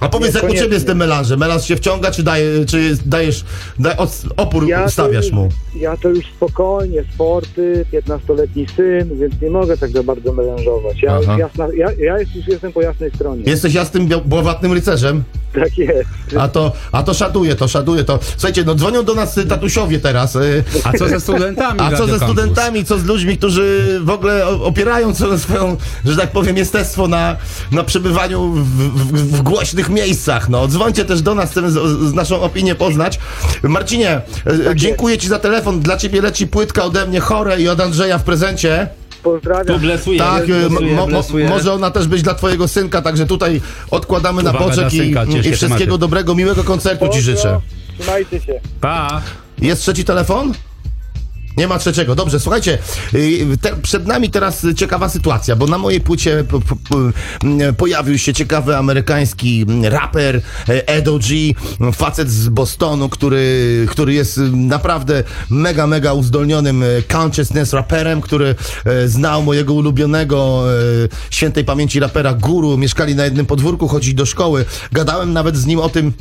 A powiedz, jak u ciebie z tym melanżem? Melanż się wciąga, czy, daje, czy dajesz, daj, opór Ja stawiasz mu? Ja to już spokojnie, sporty, 15-letni syn, więc nie mogę tak za bardzo melanżować. Ja, Aha. jasna, ja, ja jest, już jestem po jasnej stronie. Jesteś jasnym, błowatnym rycerzem? Tak jest. A to, a to szaduje, to szaduje, to... Słuchajcie, no dzwonią do nas tatusiowie teraz. y, A co ze studentami? A co ze studentami, co z ludźmi, którzy w ogóle opierają swoją, że tak powiem, jestestwo na, na przebywaniu w, w, w głośnych miejscach. No, dzwońcie też do nas, chcemy z, z naszą opinię poznać. Marcinie, e, dziękuję Ci za telefon. Dla Ciebie leci płytka ode mnie chore i od Andrzeja w prezencie. Pozdrawiam. Tu blesuje. Tak, e, blesuje, mo, mo, może ona też być dla twojego synka, także tutaj odkładamy na Uwaga boczek dla i, i wszystkiego dobrego, miłego koncertu ci Pozdro. życzę. Trzymajcie się. Pa! Jest trzeci telefon? Nie ma trzeciego. Dobrze, słuchajcie, y, te, przed nami teraz ciekawa sytuacja, bo na mojej płycie po, po, po, pojawił się ciekawy amerykański raper e, Edo G, facet z Bostonu, który, który jest naprawdę mega, mega uzdolnionym e, consciousness raperem, który e, znał mojego ulubionego świętej pamięci rapera Guru, mieszkali na jednym podwórku, chodzili do szkoły. Gadałem nawet z nim o tym,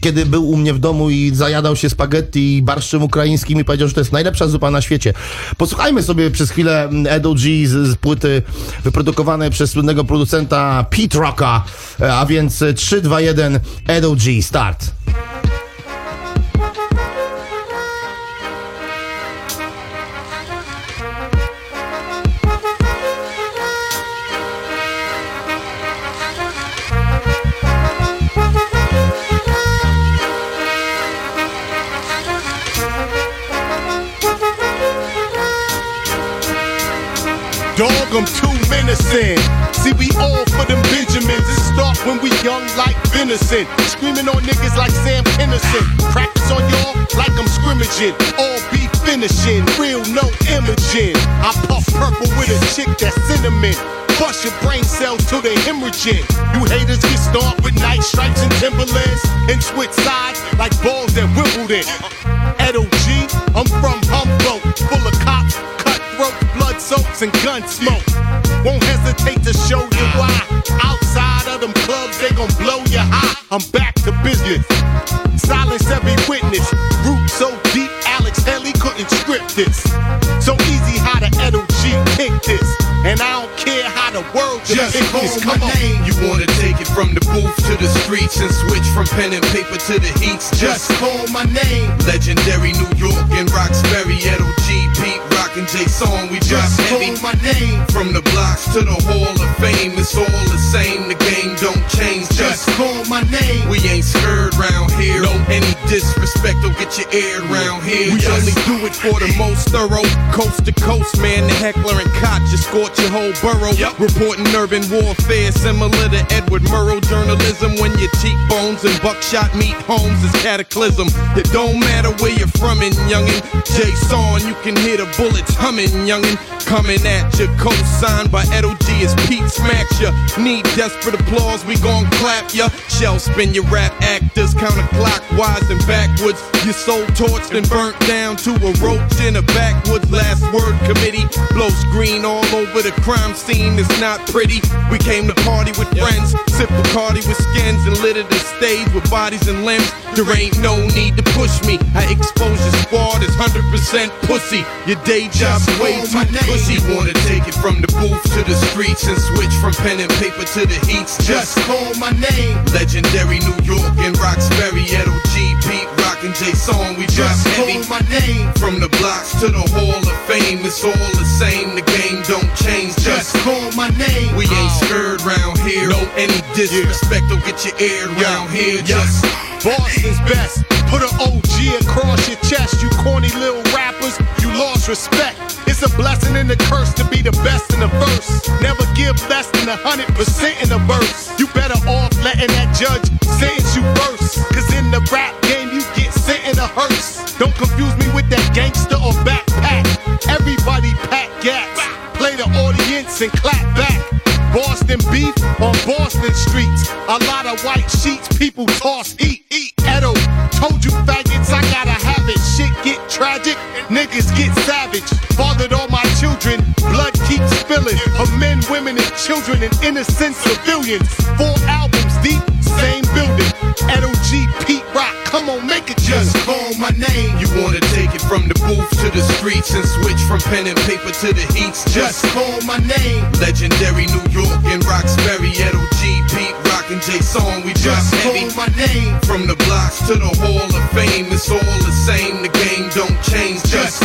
kiedy był u mnie w domu i zajadał się spaghetti i barszczem ukraińskim i powiedział, że to jest najlepsza zupa na świecie. Posłuchajmy sobie przez chwilę mm, Edo G z, z płyty wyprodukowanej przez słynnego producenta Pete Rocka, E, a więc e, 3, 2, 1, Edo G, start. I'm too menacing. See, we all for them Benjamins. It start when we young like venison. Screaming on niggas like Sam Kinison. Practice on y'all like I'm scrimmaging. All be finishing. Real, no imaging. I puff purple with a chick that's cinnamon. Bust your brain cells till they hemorrhaging. You haters get started with night stripes and Timberlands. And switch sides like balls at Wimbledon. Edo G, I'm from Humboldt. Soaps, and gun smoke. Won't hesitate to show you why. Outside of them clubs, they gon' blow you high. I'm back to business. Silence every witness. Root so deep, Alex Haley couldn't script this. So easy how the Edo G pick this. And I don't care how the world Just call this. my on. name. You wanna take it from the booth to the streets and switch from pen and paper to the heats. Just call my name. Legendary New York and Roxbury, Edo G, Pete Rock and J Song. We just call my name. From the blocks to the Hall of Fame, it's all the same. The game don't change. Just call my name. We ain't scared round here. No any disrespect will get you aired round here. We only do it for the most thorough. Coast to coast, man. The heckler and cot just scorch your whole borough. Reporting urban warfare, similar to Edward Murrow journalism. When your cheekbones and buckshot meet homes is cataclysm. It don't matter where you're from, in youngin'. Jay Son, you can hit a the bullets humming, youngin'. Coming at you, co-signed by Edo G as Pete smacks ya. Need desperate applause, we gon' clap ya. Shell spin your rap actors counterclockwise and backwards. Your soul torched and burnt down to a roach in a backwoods. Last word committee blows green all over the crime scene. It's not pretty. We came to party with friends, sip Bacardi with skins and litter the stage with bodies and limbs. There ain't no need to push me. I expose your squad is 100% pussy. Your day job's way too pussy. Wanna take it from the booth to the streets and switch from pen and paper to the heats. Just call my name. Legendary New York and Roxbury, Edo G, Pete Rock and J Song. We just call my name. From the blocks to the Hall of Fame, it's all the same. The game don't change. Just call my name. We ain't scared round here. No any disrespect will get your aired round here. Just Boston's best. Put an OG across your chest, you corny little rappers. You lost respect. It's a blessing and a curse to be the best in the verse. Never give less than a hundred percent in a verse. You better off letting that judge sentence you first. Cause in the rap game, you get sent in a hearse. Don't confuse me with that gangster or backpack. Everybody pack gaps. Play the audience and clap back. Boston beef on Boston streets. A lot of white sheets, people toss eat, eat. Edo, told you faggots, I gotta have it. Shit get tragic, niggas get savage. Fathered all my children, blood keeps spilling. Of men, women, and children, and innocent civilians. Four albums deep, same building. Edo G, Pete Rock, come on, make it Just call my name. You wanna from the booth to the streets and switch from pen and paper to the heats. Just call my name. Legendary New York and Roxbury, Edo G, Pete Rock and J Song. We just call my name. From the blocks to the Hall of Fame, it's all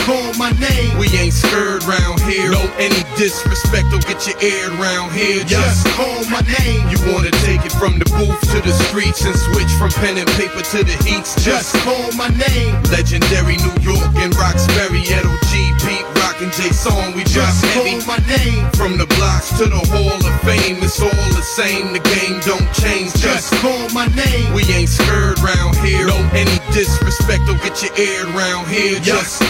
call my name. We ain't scared round here. No, any disrespect will get you aired round here. Just call my name. You wanna take it from the booth to the streets and switch from pen and paper to the heats. Just call my name. legendary New York and Roxbury, Edo G, Pete Rock and J Song. We Just heavy. call my name. From the blocks to the Hall of Fame, it's all the same. The game don't change. Just call my name. We ain't scared round here. No, any disrespect will get you aired round here. Just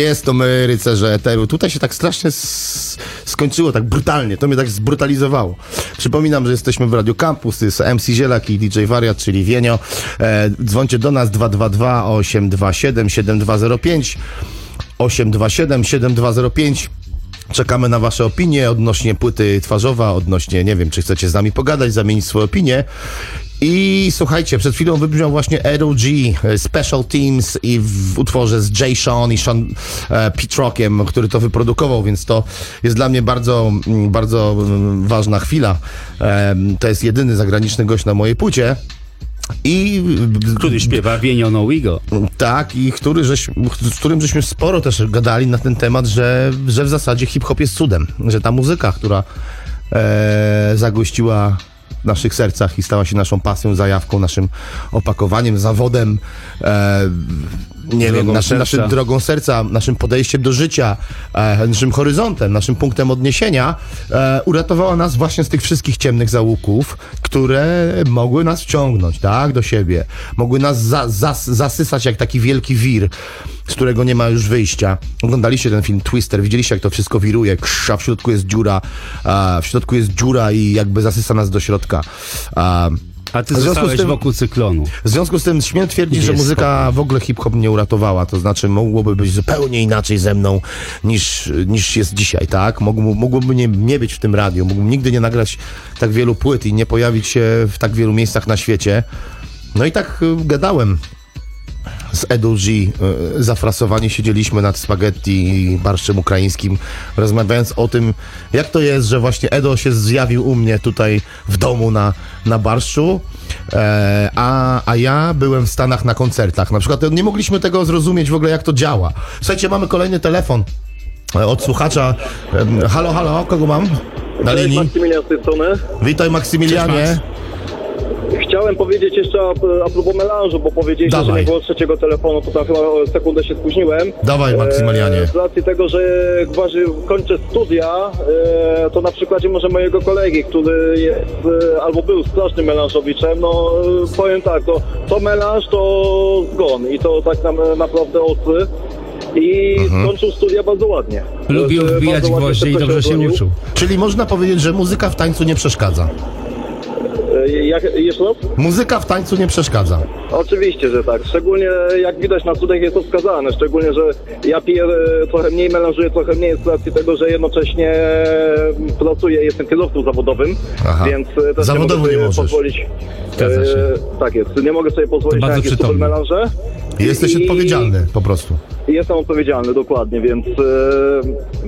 jest, to my rycerze eteru. Tutaj się tak strasznie skończyło, tak brutalnie. To mnie tak zbrutalizowało. Przypominam, że jesteśmy w Radio Campus, jest MC Zielak i DJ Wariat, czyli Wienio. E, dzwońcie do nas 222 827 7205 827 7205 Czekamy na Wasze opinie odnośnie płyty twarzowa, odnośnie, nie wiem, czy chcecie z nami pogadać, zamienić swoje opinie. I słuchajcie, przed chwilą wybrzmiał właśnie ROG e, Special Teams i w utworze z Jay Sean i Sean e, Pitrockiem, który to wyprodukował, więc to jest dla mnie bardzo, mm, bardzo mm, ważna chwila. Em, to jest jedyny zagraniczny gość na mojej płycie. I Który śpiewa Wienio No Wigo. tak, i który żeś, z którym żeśmy sporo też gadali na ten temat, że, że w zasadzie hip-hop jest cudem, że ta muzyka, która e, zagościła w naszych sercach i stała się naszą pasją, zajawką, naszym opakowaniem, zawodem, e, nie wiem, naszym, naszym drogą serca, naszym podejściem do życia, e, naszym horyzontem, naszym punktem odniesienia, e, uratowała nas właśnie z tych wszystkich ciemnych załuków, które mogły nas wciągnąć, tak, do siebie. Mogły nas za, zas, zasysać jak taki wielki wir, z którego nie ma już wyjścia. Oglądaliście ten film Twister, widzieliście jak to wszystko wiruje, krz, a w środku jest dziura, a w środku jest dziura i jakby zasysa nas do środka. A, A ty zostałeś tym- wokół cyklonu. w związku z tym śmiem twierdzić, że muzyka w ogóle hip-hop nie uratowała. To znaczy mogłoby być zupełnie inaczej ze mną niż, niż jest dzisiaj, tak? Mógł, mógłby nie, nie być w tym radiu, mógłbym nigdy nie nagrać tak wielu płyt i nie pojawić się w tak wielu miejscach na świecie. No i tak y, gadałem z Edu G. y, Zafrasowani siedzieliśmy nad spaghetti i barszczem ukraińskim, rozmawiając o tym, jak to jest, że właśnie Edo się zjawił u mnie tutaj w domu na, na barszczu, e, a, a ja byłem w Stanach na koncertach. Na przykład nie mogliśmy tego zrozumieć w ogóle, jak to działa. Słuchajcie, mamy kolejny telefon e, od słuchacza. Halo, halo, kogo mam? Na Cześć, linii. Maksymilian z tej strony. Witaj Maksymilianie. Chciałem powiedzieć jeszcze a, a propos melanżu, bo powiedzieliście, że nie było trzeciego telefonu, to tam chyba o sekundę się spóźniłem. Dawaj, Maksymilianie. E, z racji tego, że gwarzy, kończę studia, e, to na przykładzie może mojego kolegi, który jest e, albo był strasznym melanżowiczem, no e, powiem tak, to, to melanż to zgon i to tak nam, naprawdę ostry. I Mhm. skończył studia bardzo ładnie. Lubił E, wbijać gwoździe i dobrze się uczył. Czyli można powiedzieć, że muzyka w tańcu nie przeszkadza. E, Jak, jeszcze raz? Muzyka w tańcu nie przeszkadza. Oczywiście, że tak. Szczególnie jak widać na studiach jest to wskazane. Szczególnie, że ja piję e, trochę mniej, melanżuję trochę mniej z racji tego, że jednocześnie e, pracuję, jestem kierowcą zawodowym, Aha. więc też Zawodowo nie mogę nie sobie możesz. pozwolić. E, tak jest. Nie mogę sobie pozwolić To na jakieś super melanże. Jesteś I- odpowiedzialny po prostu. Jestem odpowiedzialny, dokładnie, więc e,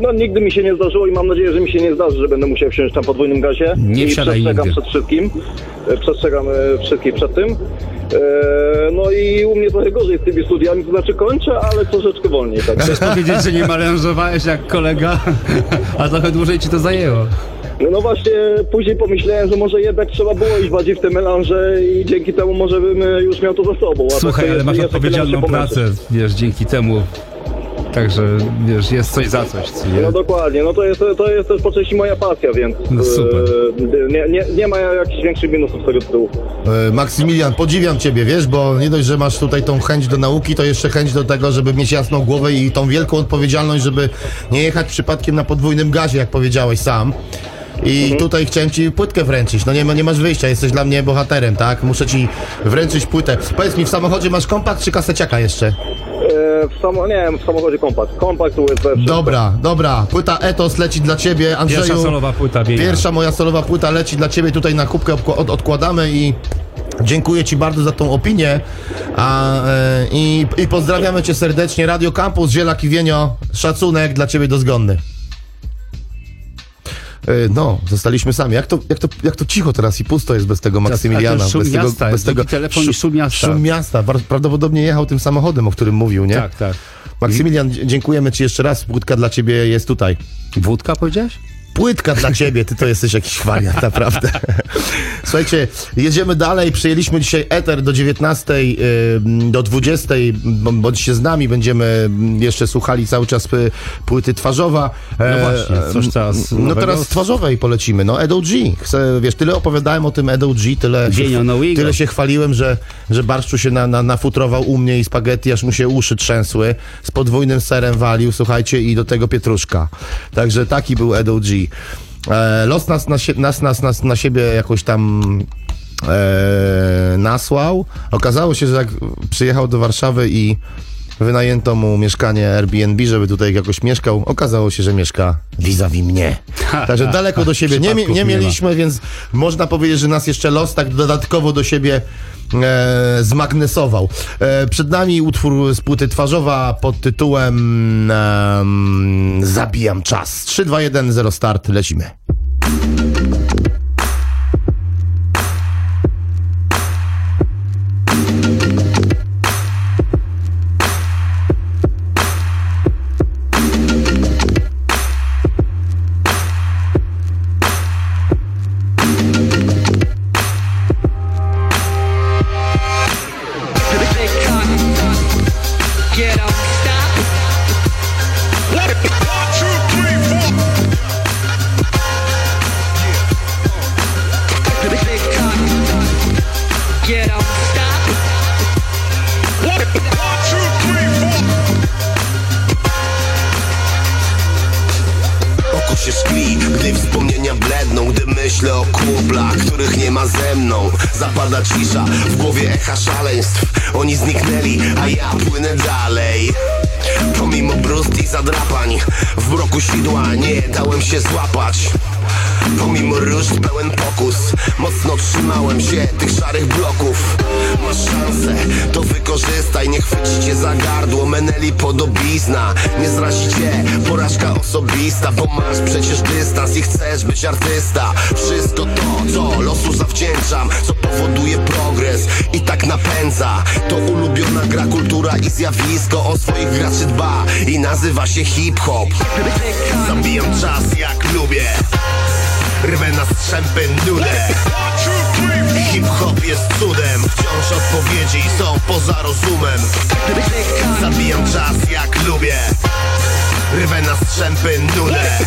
no nigdy mi się nie zdarzyło i mam nadzieję, że mi się nie zdarzy, że będę musiał wsiąść tam podwójnym gazie. Nie I przestrzegam nigdy. przed wszystkim. E, Przestrzegam e, wszystkich przed tym. E, no i u mnie trochę gorzej z tymi studiami, to znaczy kończę, ale troszeczkę wolniej. Tak. Chcesz powiedzieć, że nie melanżowałeś jak kolega, a trochę dłużej ci to zajęło. No, no właśnie, później pomyślałem, że może jednak trzeba było iść bardziej w te melanże i dzięki temu może bym e, już miał to za sobą. A tak Słuchaj, to ale masz odpowiedzialną pracę, wiesz, dzięki temu. Także, wiesz, jest coś za coś, co? No dokładnie, no to jest, to jest też po części moja pasja, więc No super. e, nie, nie, nie ma jakichś większych minusów z tego tytułu. E, Maksymilian, podziwiam ciebie, wiesz, bo nie dość, że masz tutaj tą chęć do nauki, to jeszcze chęć do tego, żeby mieć jasną głowę i tą wielką odpowiedzialność, żeby nie jechać przypadkiem na podwójnym gazie, jak powiedziałeś sam. I tutaj chciałem ci płytkę wręczyć. No nie, ma- nie masz wyjścia, jesteś dla mnie bohaterem, tak? Muszę ci wręczyć płytę. Powiedz mi, w samochodzie masz kompakt czy kaseciaka jeszcze? E, w samo, nie wiem, w samochodzie kompakt. Kompakt USB. wszystko. Dobra, dobra. Płyta Etos leci dla ciebie, Andrzeju. Pierwsza solowa płyta Bienia. Pierwsza moja solowa płyta leci dla ciebie tutaj na kubkę od, odkładamy i dziękuję ci bardzo za tą opinię a, e, i, i pozdrawiamy cię serdecznie. Radio Campus, Ziela Kiwienio, szacunek dla ciebie dozgonny. E, No, zostaliśmy sami. Jak to, jak, to, jak to cicho teraz i pusto jest bez tego Maksymiliana. szum bez tego, miasta, bez tego telefon i szum miasta. Szum miasta. Prawdopodobnie jechał tym samochodem, o którym mówił, nie? Tak, tak. Maksymilian, dziękujemy ci jeszcze raz. Płytka dla ciebie jest tutaj. Wódka powiedziałeś? Płytka dla ciebie, ty to jesteś jakiś wariat, naprawdę. Słuchajcie, jedziemy dalej. Przyjęliśmy dzisiaj Eter do 19, y, do 20. b- Bądźcie z nami, będziemy jeszcze słuchali cały czas y, płyty twarzowa. No E, właśnie, coś teraz No nowego? teraz z twarzowej polecimy. No Edo G. Chcę, wiesz, tyle opowiadałem o tym Edo G, tyle, no tyle się chwaliłem, że, że barszczu się na, na, nafutrował u mnie i spaghetti, aż mu się uszy trzęsły. Z podwójnym serem walił, słuchajcie, i do tego pietruszka. Także taki był Edo G. E, los nas nas, nas, nas na siebie jakoś tam e, nasłał. Okazało się, że jak przyjechał do Warszawy i wynajęto mu mieszkanie Airbnb, żeby tutaj jakoś mieszkał, okazało się, że mieszka vis-a-vis mnie. Także daleko do siebie nie, nie nie mieliśmy, więc można powiedzieć, że nas jeszcze los tak dodatkowo do siebie e, zmagnesował. E, przed nami utwór z płyty twarzowa pod tytułem em, Zabijam czas. 3, 2, 1, 0 start, lecimy. Bloków. Masz szansę, to wykorzystaj. Nie chwycicie za gardło, meneli podobizna. Nie zrazicie, porażka osobista Bo masz przecież dystans i chcesz być artysta. Wszystko to, co losu zawdzięczam Co powoduje progres i tak napędza. To ulubiona gra, kultura i zjawisko. O swoich graczy dba i nazywa się hip-hop. Zabijam czas jak lubię. Rwę na strzępy nudę Hip-hop jest cudem. Wciąż odpowiedzi są poza rozumem. Zabijam czas jak lubię. Rwę na strzępy nudę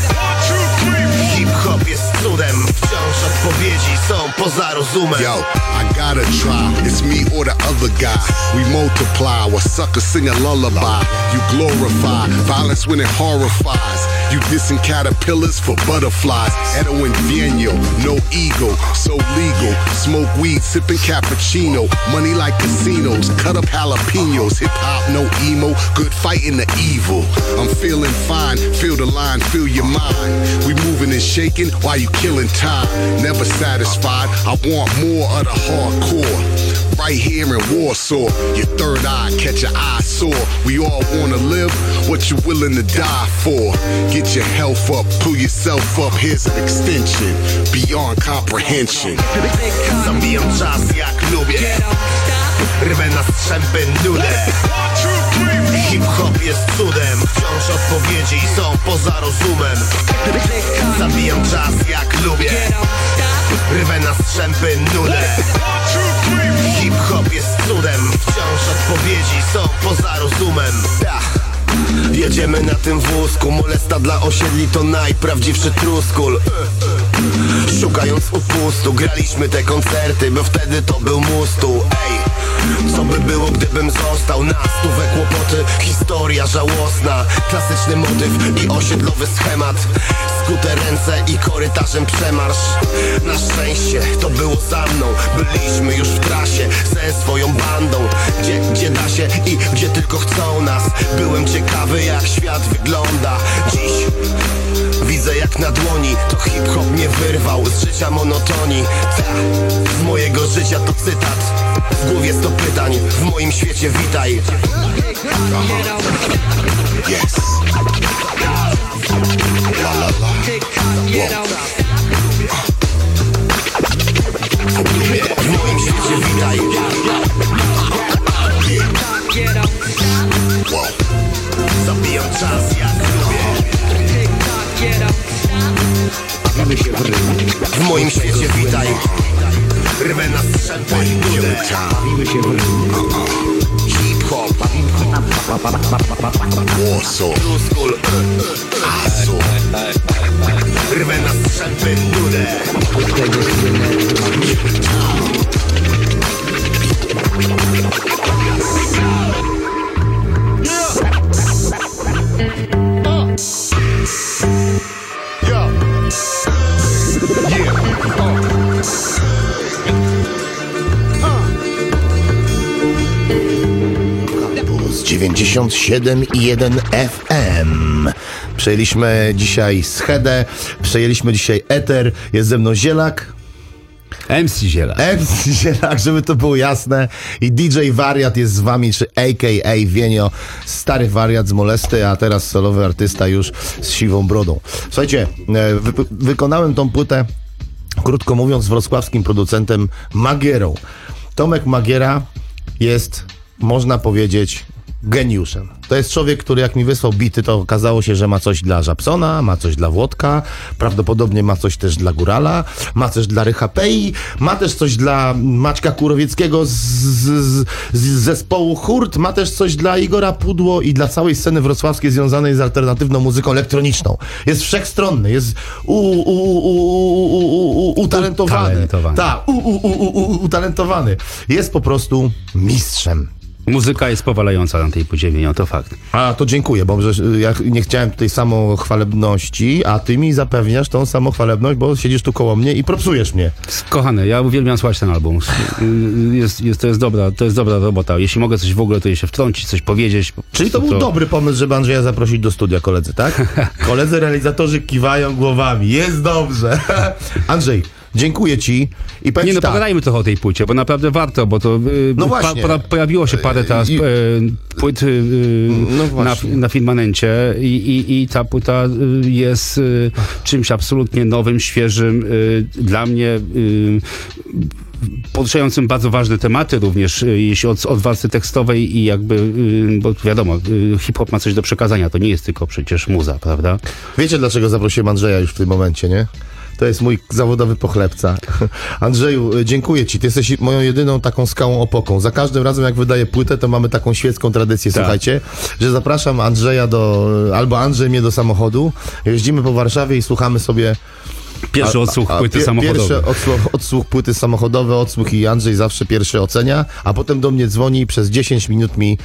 Hip-hop jest cudem Wciąż odpowiedzi są poza rozumem Yo, I gotta try. It's me or the other guy. We multiply while suckers sing a lullaby. You glorify violence when it horrifies. You dissing caterpillars for butterflies. Edo and Vienio, no ego, so legal. Smoke weed, sipping cappuccino. Money like casinos, cut up jalapenos. Hip hop, no emo, good fighting the evil. I'm feeling fine, feel the line, feel your mind. We moving and shaking while you killing time. Never satisfied, I want more of the hardcore. Right here in Warsaw, your third eye catch your eye sore. We all wanna live, what you willing to die for? Get your health up, pull yourself up. Here's an extension beyond comprehension. Zabijam czas jak lubię Rwę na strzępy nudę Hip-hop jest cudem Wciąż odpowiedzi są poza rozumem. Zabijam czas jak lubię. Rwę na strzępy nudę. Hip-hop jest cudem Wciąż odpowiedzi są poza rozumem. Jedziemy na tym wózku Molesta dla osiedli to najprawdziwszy truskul Szukając upustu, graliśmy te koncerty Bo wtedy to był mustu. Ej, co by było gdybym został Na stówę kłopoty, historia żałosna. Klasyczny motyw i osiedlowy schemat. Skute ręce i korytarzem przemarsz. Na szczęście to było za mną. Byliśmy już w trasie ze swoją bandą. Gdzie, gdzie da się i gdzie tylko chcą nas. Byłem ciekawy jak świat wygląda. Dziś Widzę jak na dłoni To hip-hop mnie wyrwał z życia monotonii. Ta, z mojego życia to cytat W głowie sto pytań W moim świecie witaj. Yes. La la la. W moim świecie witaj. Zabijam czas jak lubię W moim świecie witaj Rwę na strzępy i budę Bawimy się w rymu. Hip-hop Warsaw. Asu. Rwę na strzępy budę Yo. Yeah. Z 97,1 FM. Przejęliśmy dzisiaj schedę, przejęliśmy dzisiaj eter, jest ze mną Zielak. MC Ziela. MC Zielak, żeby to było jasne. I DJ Wariat jest z wami, czy AKA Wienio, stary wariat z molesty, a teraz solowy artysta już z siwą brodą. Słuchajcie, e, wy, wykonałem tą płytę, krótko mówiąc, z wrocławskim producentem Magierą. Tomek Magiera jest, można powiedzieć, geniuszem. To jest człowiek, który jak mi wysłał bity, to okazało się, że ma coś dla Żabsona, ma coś dla Włodka, prawdopodobnie ma coś też dla Górala, ma coś dla Rycha Pei, ma też coś dla Maćka Kurowieckiego z, z, z zespołu Hurt, ma też coś dla Igora Pudło i dla całej sceny wrocławskiej związanej z alternatywną muzyką elektroniczną. Jest wszechstronny, jest u, u, u, u, u, u, u, utalentowany. Utalentowany. Tak, u, u, u, u, u, utalentowany. Jest po prostu mistrzem. Muzyka jest powalająca na tej płycie Wienio, to fakt. A, to dziękuję, bo że, ja nie chciałem tej samochwalebności, a ty mi zapewniasz tą samochwalebność, bo siedzisz tu koło mnie i propsujesz mnie. Kochany, ja uwielbiam słuchać ten album. Jest, jest, to, jest dobra, to jest dobra robota. Jeśli mogę coś w ogóle, to je się wtrącić, coś powiedzieć. po Czyli to był dobry pomysł, żeby Andrzeja zaprosić do studia, koledzy, tak? Koledzy realizatorzy kiwają głowami. Jest dobrze. Andrzej, dziękuję ci i Nie no, tak. pogadajmy trochę o tej płycie, bo naprawdę warto, bo to y, No pa, po, pojawiło się parę teraz I- y, płyt y, No na, na Firmamencie i, i, i ta płyta y, jest y, czymś absolutnie nowym, świeżym. Y, dla mnie y, poruszającym bardzo ważne tematy również, y, jeśli od, od warstwy tekstowej i jakby, y, bo wiadomo, y, hip-hop ma coś do przekazania, to nie jest tylko przecież muza, prawda? Wiecie, dlaczego zaprosiłem Andrzeja już w tym momencie, nie? To jest mój zawodowy pochlebca. Andrzeju, y, dziękuję ci. Ty jesteś moją jedyną taką skałą opoką. Za każdym razem, jak wydaję płytę, to mamy taką świecką tradycję, Tak. słuchajcie, że zapraszam Andrzeja do, albo Andrzej mnie do samochodu. Jeździmy po Warszawie i słuchamy sobie Pierwszy odsłuch płyty pie- samochodowej. Pierwszy odsłuch, odsłuch płyty samochodowy, odsłuch i Andrzej zawsze pierwszy ocenia, a potem do mnie dzwoni i przez 10 minut mi...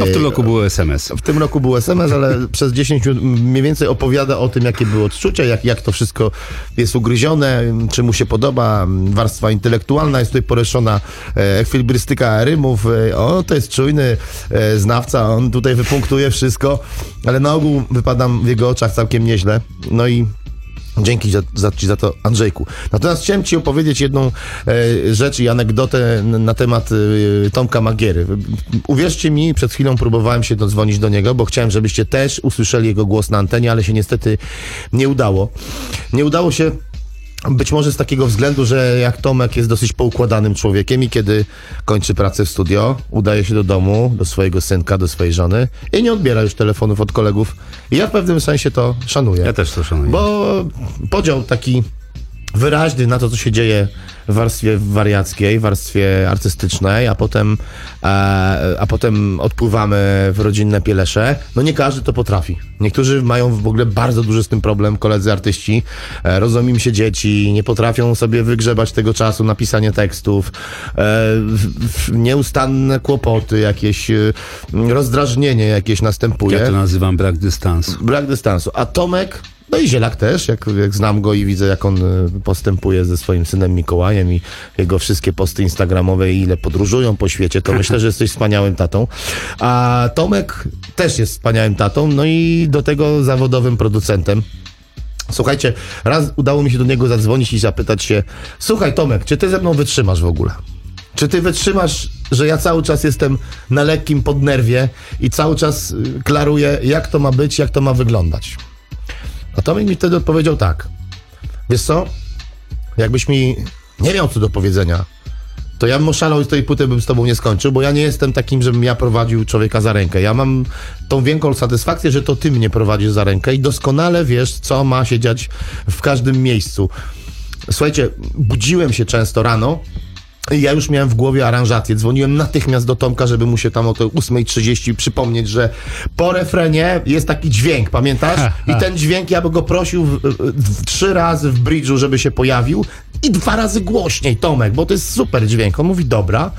No w tym roku był SMS. w tym roku był SMS, ale przez 10 minut mniej więcej opowiada o tym, jakie były odczucia, jak, jak to wszystko jest ugryzione, czy mu się podoba, warstwa intelektualna jest tutaj poreszona, ekwilibrystyka rymów, e, o, to jest czujny e, znawca, on tutaj wypunktuje wszystko, ale na ogół wypadam w jego oczach całkiem nieźle, no i Dzięki za, za, ci za to, Andrzejku. Natomiast chciałem Ci opowiedzieć jedną e, rzecz i anegdotę na temat e, Tomka Magiery. Uwierzcie mi, przed chwilą próbowałem się dodzwonić do niego, bo chciałem, żebyście też usłyszeli jego głos na antenie, ale się niestety nie udało. Nie udało się być może z takiego względu, że jak Tomek jest dosyć poukładanym człowiekiem i kiedy kończy pracę w studio, udaje się do domu, do swojego synka, do swojej żony i nie odbiera już telefonów od kolegów. I ja w pewnym sensie to szanuję. Ja też to szanuję. Bo podział taki wyraźny na to, co się dzieje w warstwie wariackiej, w warstwie artystycznej, a potem, e, a potem odpływamy w rodzinne pielesze. No nie każdy to potrafi. Niektórzy mają w ogóle bardzo duży z tym problem, koledzy artyści. E, rodzą im się dzieci, nie potrafią sobie wygrzebać tego czasu na pisanie tekstów. E, nieustanne kłopoty, jakieś rozdrażnienie jakieś następuje. Ja to nazywam brak dystansu. Brak dystansu. A Tomek, no i Zielak też, jak, jak znam go i widzę, jak on y, postępuje ze swoim synem Mikołajem i jego wszystkie posty instagramowe i ile podróżują po świecie, to myślę, że jesteś wspaniałym tatą. A Tomek też jest wspaniałym tatą, no i do tego zawodowym producentem. Słuchajcie, raz udało mi się do niego zadzwonić i zapytać się, słuchaj Tomek, czy ty ze mną wytrzymasz w ogóle? Czy ty wytrzymasz, że ja cały czas jestem na lekkim podnerwie i cały czas y, klaruję, jak to ma być, jak to ma wyglądać? A Tomek mi wtedy odpowiedział tak. Wiesz co? Jakbyś mi nie miał co do powiedzenia, to ja bym oszalał i z tej płyty bym z tobą nie skończył, bo ja nie jestem takim, żebym ja prowadził człowieka za rękę. Ja mam tą większą satysfakcję, że to ty mnie prowadzisz za rękę i doskonale wiesz, co ma się dziać w każdym miejscu. Słuchajcie, budziłem się często rano ja już miałem w głowie aranżację. Dzwoniłem natychmiast do Tomka, żeby mu się tam o tej 8.30 przypomnieć, że po refrenie jest taki dźwięk, pamiętasz? I ten dźwięk ja bym go prosił w, w, w, trzy razy w bridge'u, żeby się pojawił i dwa razy głośniej, Tomek, bo to jest super dźwięk. On mówi, dobra.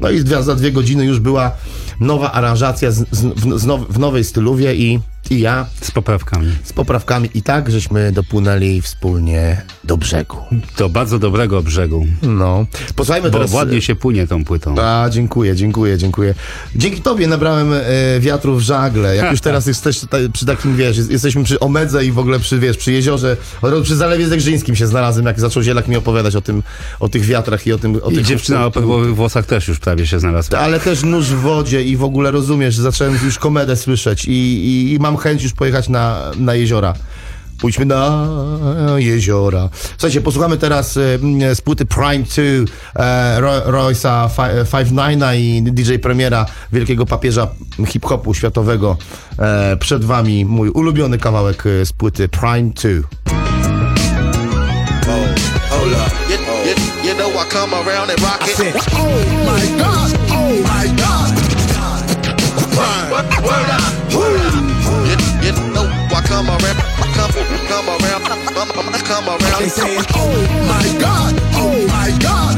No i za dwie godziny już była nowa aranżacja z, z, w, z now, w nowej styluwie i, i ja... Z poprawkami. Z poprawkami i tak, żeśmy dopłynęli wspólnie do brzegu. Do bardzo dobrego brzegu. No. Posłuchajmy Bo teraz... ładnie się płynie tą płytą. A, dziękuję, dziękuję, dziękuję. Dzięki tobie nabrałem e, wiatru w żagle. Jak już teraz jesteś przy takim, wiesz, jest- jesteśmy przy Omedze i w ogóle przy, wiesz, przy jeziorze, przy Zalewie Zegrzyńskim się znalazłem, jak zaczął Zielak mi opowiadać o tym, o tych wiatrach i o tym... O I tych, dziewczyna o perłowych włosach też już prawie się znalazła. ale też nóż w wodzie i w ogóle rozumiesz, zacząłem już komedę słyszeć i, i, i mam chęć już pojechać na, na jeziora. Pójdźmy na jeziora. Słuchajcie, posłuchamy teraz e, z płyty Prime 2 e, Ro- Royce'a Fi- Five Nine'a i DJ Premiera, wielkiego papieża hip-hopu światowego. E, przed wami mój ulubiony kawałek e, z płyty Prime 2. Hold come around, come, come around, come, come around. They saying, oh my god, oh my god.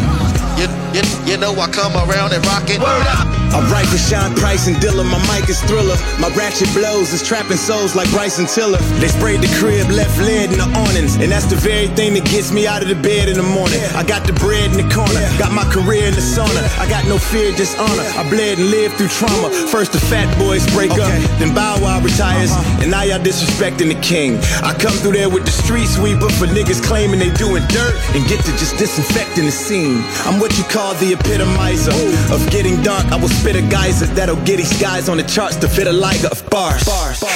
You, you, you know I come around and rock it. Word up. I write for Sean Price and Dilla, my mic is thriller. My ratchet blows is trapping souls like Bryson Tiller. They sprayed the crib, left lead in the awnings, and that's the very thing that gets me out of the bed in the morning. I got the bread in the corner, got my career in the sauna. I got no fear, just honor. I bled and lived through trauma. First the fat boys break up, then Bow Wow retires, uh-huh. and now y'all disrespecting the king. I come through there with the street sweeper for niggas claiming they doing dirt and get to just disinfecting the scene. I'm what you call the epitomizer of getting dark. I will spit a geyser that'll get these guys on the charts to fit a liger of bars.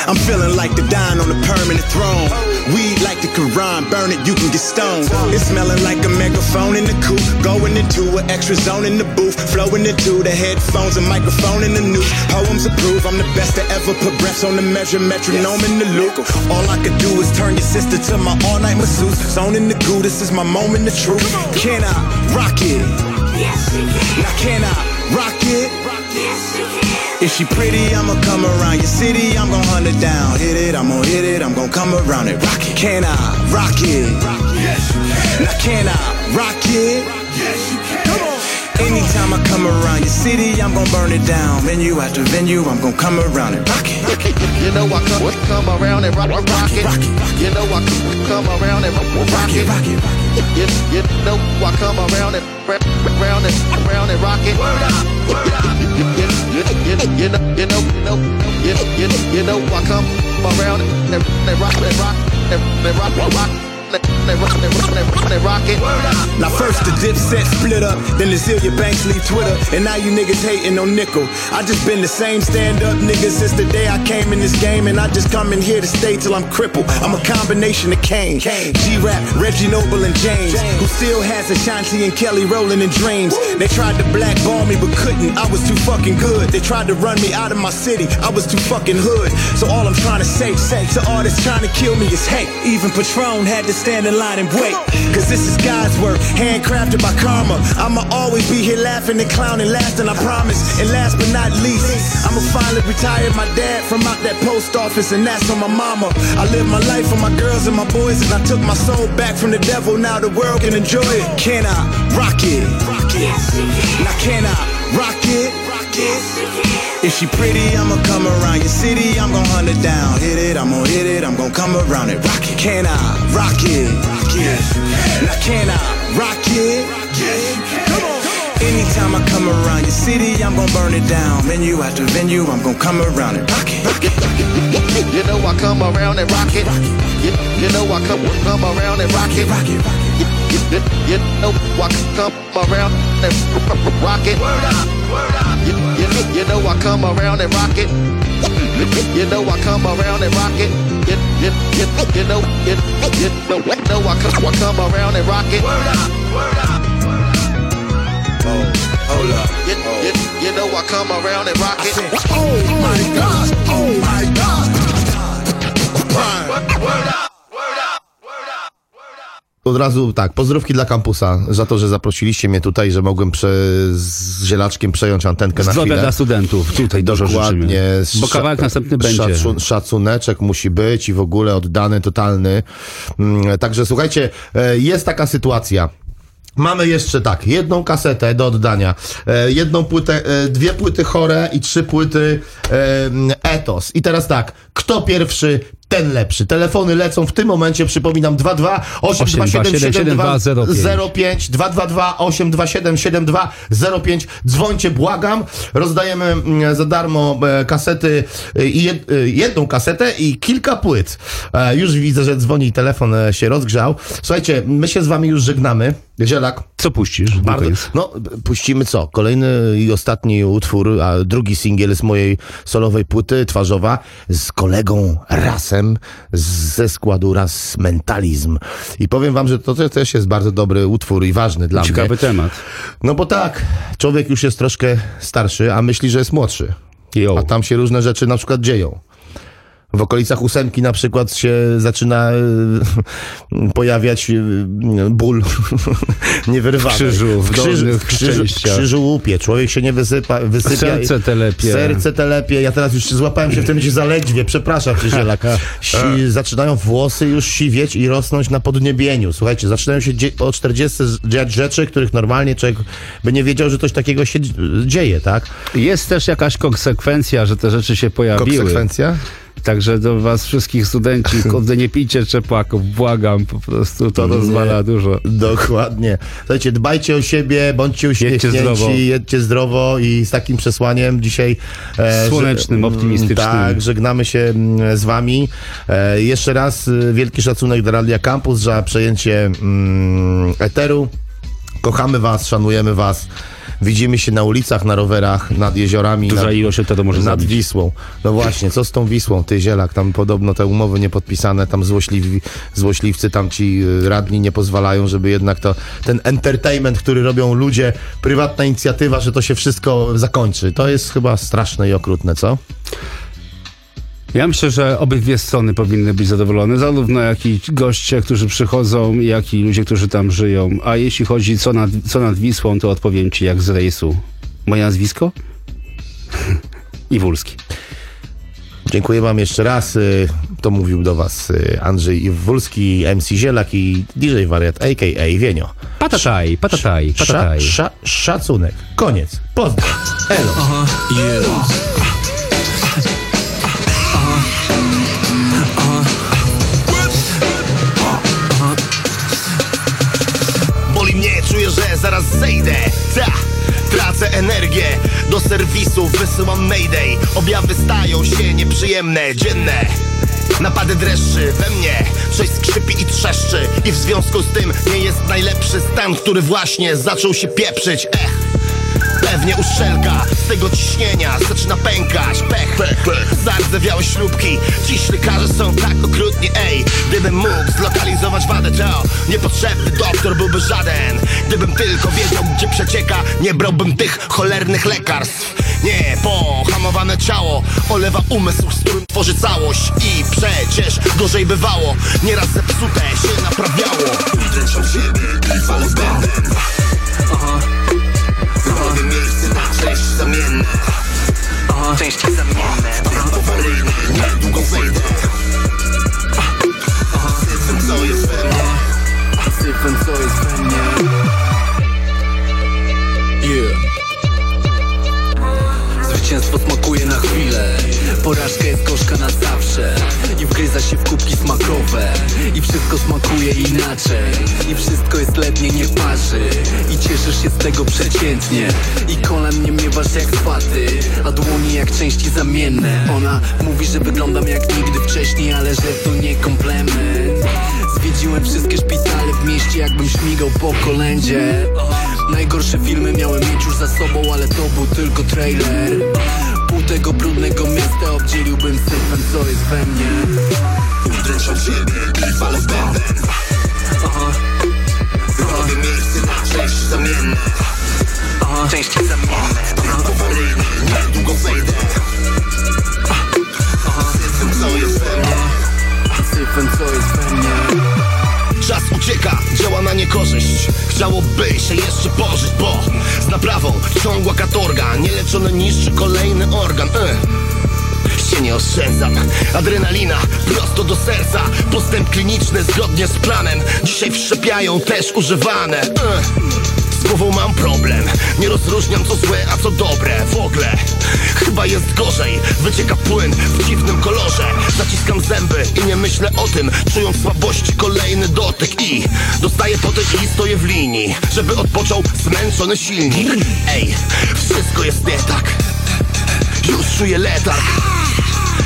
I'm feeling like the dying on the permanent throne. Weed like the Quran, burn it, you can get stoned. It's smelling like a megaphone in the coupe, going into an extra zone in the booth, flowing into the headphones, a microphone in the news. Poems approve, I'm the best to ever put breaths on the measure, metronome in the loop. All I could do is turn your sister to my all night masseuse. Zone in the goo, this is my moment of truth. Can I rock it? Yes. Now can I rock it? If she pretty, I'ma come around your city, I'm gon' hunt her down. Hit it, I'm gon' hit it, I'm gon' come around it. Rock it. Can I rock it? Rock, yes, you can. Now can I rock it? Come on. Anytime I come around your city, I'm gon' burn it down. Venue after venue, I'm gon' come around it. Rock it. You know I come, come around and rock, rock it. You know I come around and rock rock, it. You, you know I come around and round and round and rock it. Word up, word up. You, you, you know, you know, you know, you, you, you know I come around and, and rock and rock and, and rock and rock. Now first the dipset split up, then the Zillia Banks leave Twitter, and now you niggas hating on Nickel. I just been the same stand-up nigga since the day I came in this game, and I just come in here to stay till I'm crippled. I'm a combination of Kane, G-Rap, Reggie Noble, and James, who still has Ashanti and Kelly rolling in dreams. They tried to blackball me but couldn't. I was too fucking good. They tried to run me out of my city. I was too fucking hood. So all I'm trying to say, say to artists trying to kill me is hey. Even Patron had to stand in line and wait. Cause this is God's work, handcrafted by karma. I'ma always be here laughing and clowning, last and I promise. And last but not least, I'ma finally retire my dad from out that post office, and that's on my mama. I live my life for my girls and my boys, and I took my soul back from the devil. Now the world can enjoy it. Can I rock it? Now can I rock it? If she pretty, I'ma come around your city. I'm gon' hunt it down. Hit it, I'm gon' hit it. I'm gon' come around it. Rock it. Can I rock it? Now can I rock it? Come on. Anytime I come around your city, I'm gon' burn it down. Venue after venue, I'm gon' come around it. Rock it. Rock it. You know I come around and rock it. You, know I come come around and rock it. Rock it. You, you, you know I come around and rock it. Word up, word up. You, you, you know I come around and rock it. You, you know I come around and rock it. You, you, you, you know you, you know, know I come, I come around and rock it. Word up, word up. Oh, hold up. You, you, you know I come around and rock it. Oh my God, oh my God. Od razu tak, pozdrówki dla kampusa za to, że zaprosiliście mnie tutaj, że mogłem prze, z zielaczkiem przejąć antenkę na Zdrowia chwilę. dla studentów. Tutaj dużo Dokładnie. życzymy. Bo kawałek następny będzie. Szacun, szacuneczek musi być i w ogóle oddany, totalny. Mm, Także słuchajcie, e, jest taka sytuacja. Mamy jeszcze tak, jedną kasetę do oddania, e, jedną płytę, e, dwie płyty chore i trzy płyty e, etos. I teraz tak, kto pierwszy, ten lepszy. Telefony lecą w tym momencie, przypominam, 22 827 72 05 222 827 72 05. Dzwońcie, błagam. Rozdajemy mm, za darmo e, kasety e, i e, jedną kasetę i kilka płyt. Już widzę, że dzwoni telefon się rozgrzał. Słuchajcie, my się z wami już żegnamy. Zielak. Co puścisz? Bardzo, no, puścimy co? Kolejny i ostatni utwór, a drugi singiel z mojej solowej płyty twarzowa z kolegą Rasem ze składu Ras Mentalizm. I powiem wam, że to te- też jest bardzo dobry utwór i ważny dla Ciekawy mnie. temat. No bo tak, człowiek już jest troszkę starszy, a myśli, że jest młodszy. A tam się różne rzeczy na przykład dzieją. W okolicach ósemki na przykład się zaczyna e, pojawiać e, ból niewyrwany. W krzyżu, w krzyżu, w krzyżu, w krzyżu łupie. Człowiek się nie wysypa, wysypia. Serce telepie. Serce telepie. Ja teraz już złapałem się w tym momencie zaledwie. Przepraszam cię, Zielak. Si, zaczynają włosy już siwieć i rosnąć na podniebieniu. Słuchajcie, zaczynają się o 40 dziać rzeczy, których normalnie człowiek by nie wiedział, że coś takiego się dzieje, tak? Jest też jakaś konsekwencja, że te rzeczy się pojawiły. Konsekwencja? Także do was wszystkich studenci, kurde, nie pijcie czepłaków, błagam, po prostu to rozwala dużo. Dokładnie. Słuchajcie, dbajcie o siebie, bądźcie uśmiechnięci, zdrowo. jedźcie zdrowo i z takim przesłaniem dzisiaj... e, Słonecznym, że- optymistycznym. Tak, żegnamy się mm, z wami. E, jeszcze raz y, wielki szacunek do Radia Campus za przejęcie mm, eteru. Kochamy was, szanujemy was. Widzimy się na ulicach, na rowerach, nad jeziorami. Duża nad, ilość to może Nad zabić. Wisłą. No właśnie, co z tą Wisłą? Ty Zielak, tam podobno te umowy niepodpisane, tam złośliwi, złośliwcy, tam ci y, radni nie pozwalają, żeby jednak to, ten entertainment, który robią ludzie, prywatna inicjatywa, że to się wszystko zakończy. To jest chyba straszne i okrutne, co? Ja myślę, że obydwie strony powinny być zadowolone, zarówno jak i goście, którzy przychodzą, jak i ludzie, którzy tam żyją. A jeśli chodzi co nad, co nad Wisłą, to odpowiem ci jak z rejsu. Moje nazwisko? Iwulski. Dziękuję wam jeszcze raz. y, To mówił do was y, Andrzej Iwulski, MC Zielak i DJ Wariat, a.k.a. Wienio. Patataj, patataj, patataj. sza, szacunek. Koniec. Pozdro. Elo. Boli zaraz zejdę. Ta, tracę energię. Do serwisu wysyłam mayday. Objawy stają się nieprzyjemne, dzienne. Napady dreszczy we mnie. Coś skrzypi i trzeszczy. I w związku z tym nie jest najlepszy stan Który właśnie zaczął się pieprzyć. Ech Pewnie uszczelka z tego ciśnienia zaczyna pękać. Pech, pech, pech. Zardzewiałe śrubki. Dziś lekarze są tak okrutni ej. Gdybym mógł zlokalizować wadę, to Niepotrzebny doktor byłby żaden. Gdybym tylko wiedział, gdzie przecieka Nie brałbym tych cholernych lekarstw. Nie, pohamowane ciało Olewa umysł, z którym tworzy całość. I przecież gorzej bywało. Nieraz zepsute się naprawiało. Siebie Części zamienne Awaryjny, niedługo wejdę Syfem co jest we mnie Syfem co jest we mnie Porażka jest gorzka na zawsze. I wgryza się w kubki smakowe. I wszystko smakuje inaczej. I wszystko jest letnie, nie parzy. I cieszysz się z tego przeciętnie. I kolan nie miewasz jak swaty A dłoni jak części zamienne. Ona mówi, że wyglądam jak nigdy wcześniej Ale że to nie komplement. Zwiedziłem wszystkie szpitale w mieście Jakbym śmigał po kolędzie. Najgorsze filmy miałem mieć już za sobą Ale to był tylko trailer tego brudnego miasta obdzieliłbym syfem co jest we mnie. Udręczam siebie i falę z bendem Robię miejsce na części zamienne. Części zamienne. Awaryjny, niedługo wejdę. Syfem co jest we mnie. Syfem co jest we mnie Czas ucieka, działa na niekorzyść. Chciałoby się jeszcze pożyć, bo z naprawą ciągła katorga. Nieleczone niszczy kolejny organ. Y. Się nie oszczędzam Adrenalina prosto do serca. Postęp kliniczny zgodnie z planem. Dzisiaj wszczepiają też używane. Y. Z głową mam problem. Nie rozróżniam co złe, a co dobre W ogóle. Chyba jest gorzej. Wycieka płyn w dziwnym kolorze. Zaciskam zęby i nie myślę o tym Czując słabości kolejny dotyk I dostaję potem i stoję w linii Żeby odpoczął zmęczony silnik. Ej, wszystko jest nie tak. Już czuję letarg.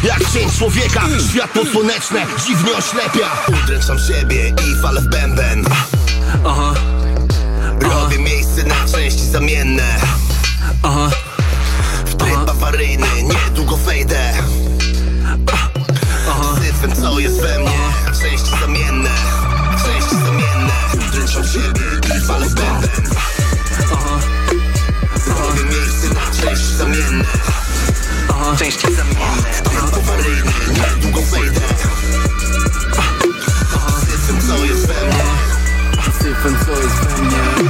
Jak cień człowieka, światło słoneczne dziwnie oślepia. Udręczam siebie i falę w bęben. Aha Robię miejsce na części zamienne. Aha. W tryb awaryjny niedługo wejdę. Syfem co jest we mnie Części zamienne Części zamienne. Udręczam siebie i falę w bęben Robię miejsce na części zamienne Części zamienne. Tryb awaryjny niedługo wejdę. Syfem co jest we mnie Syfem co jest we mnie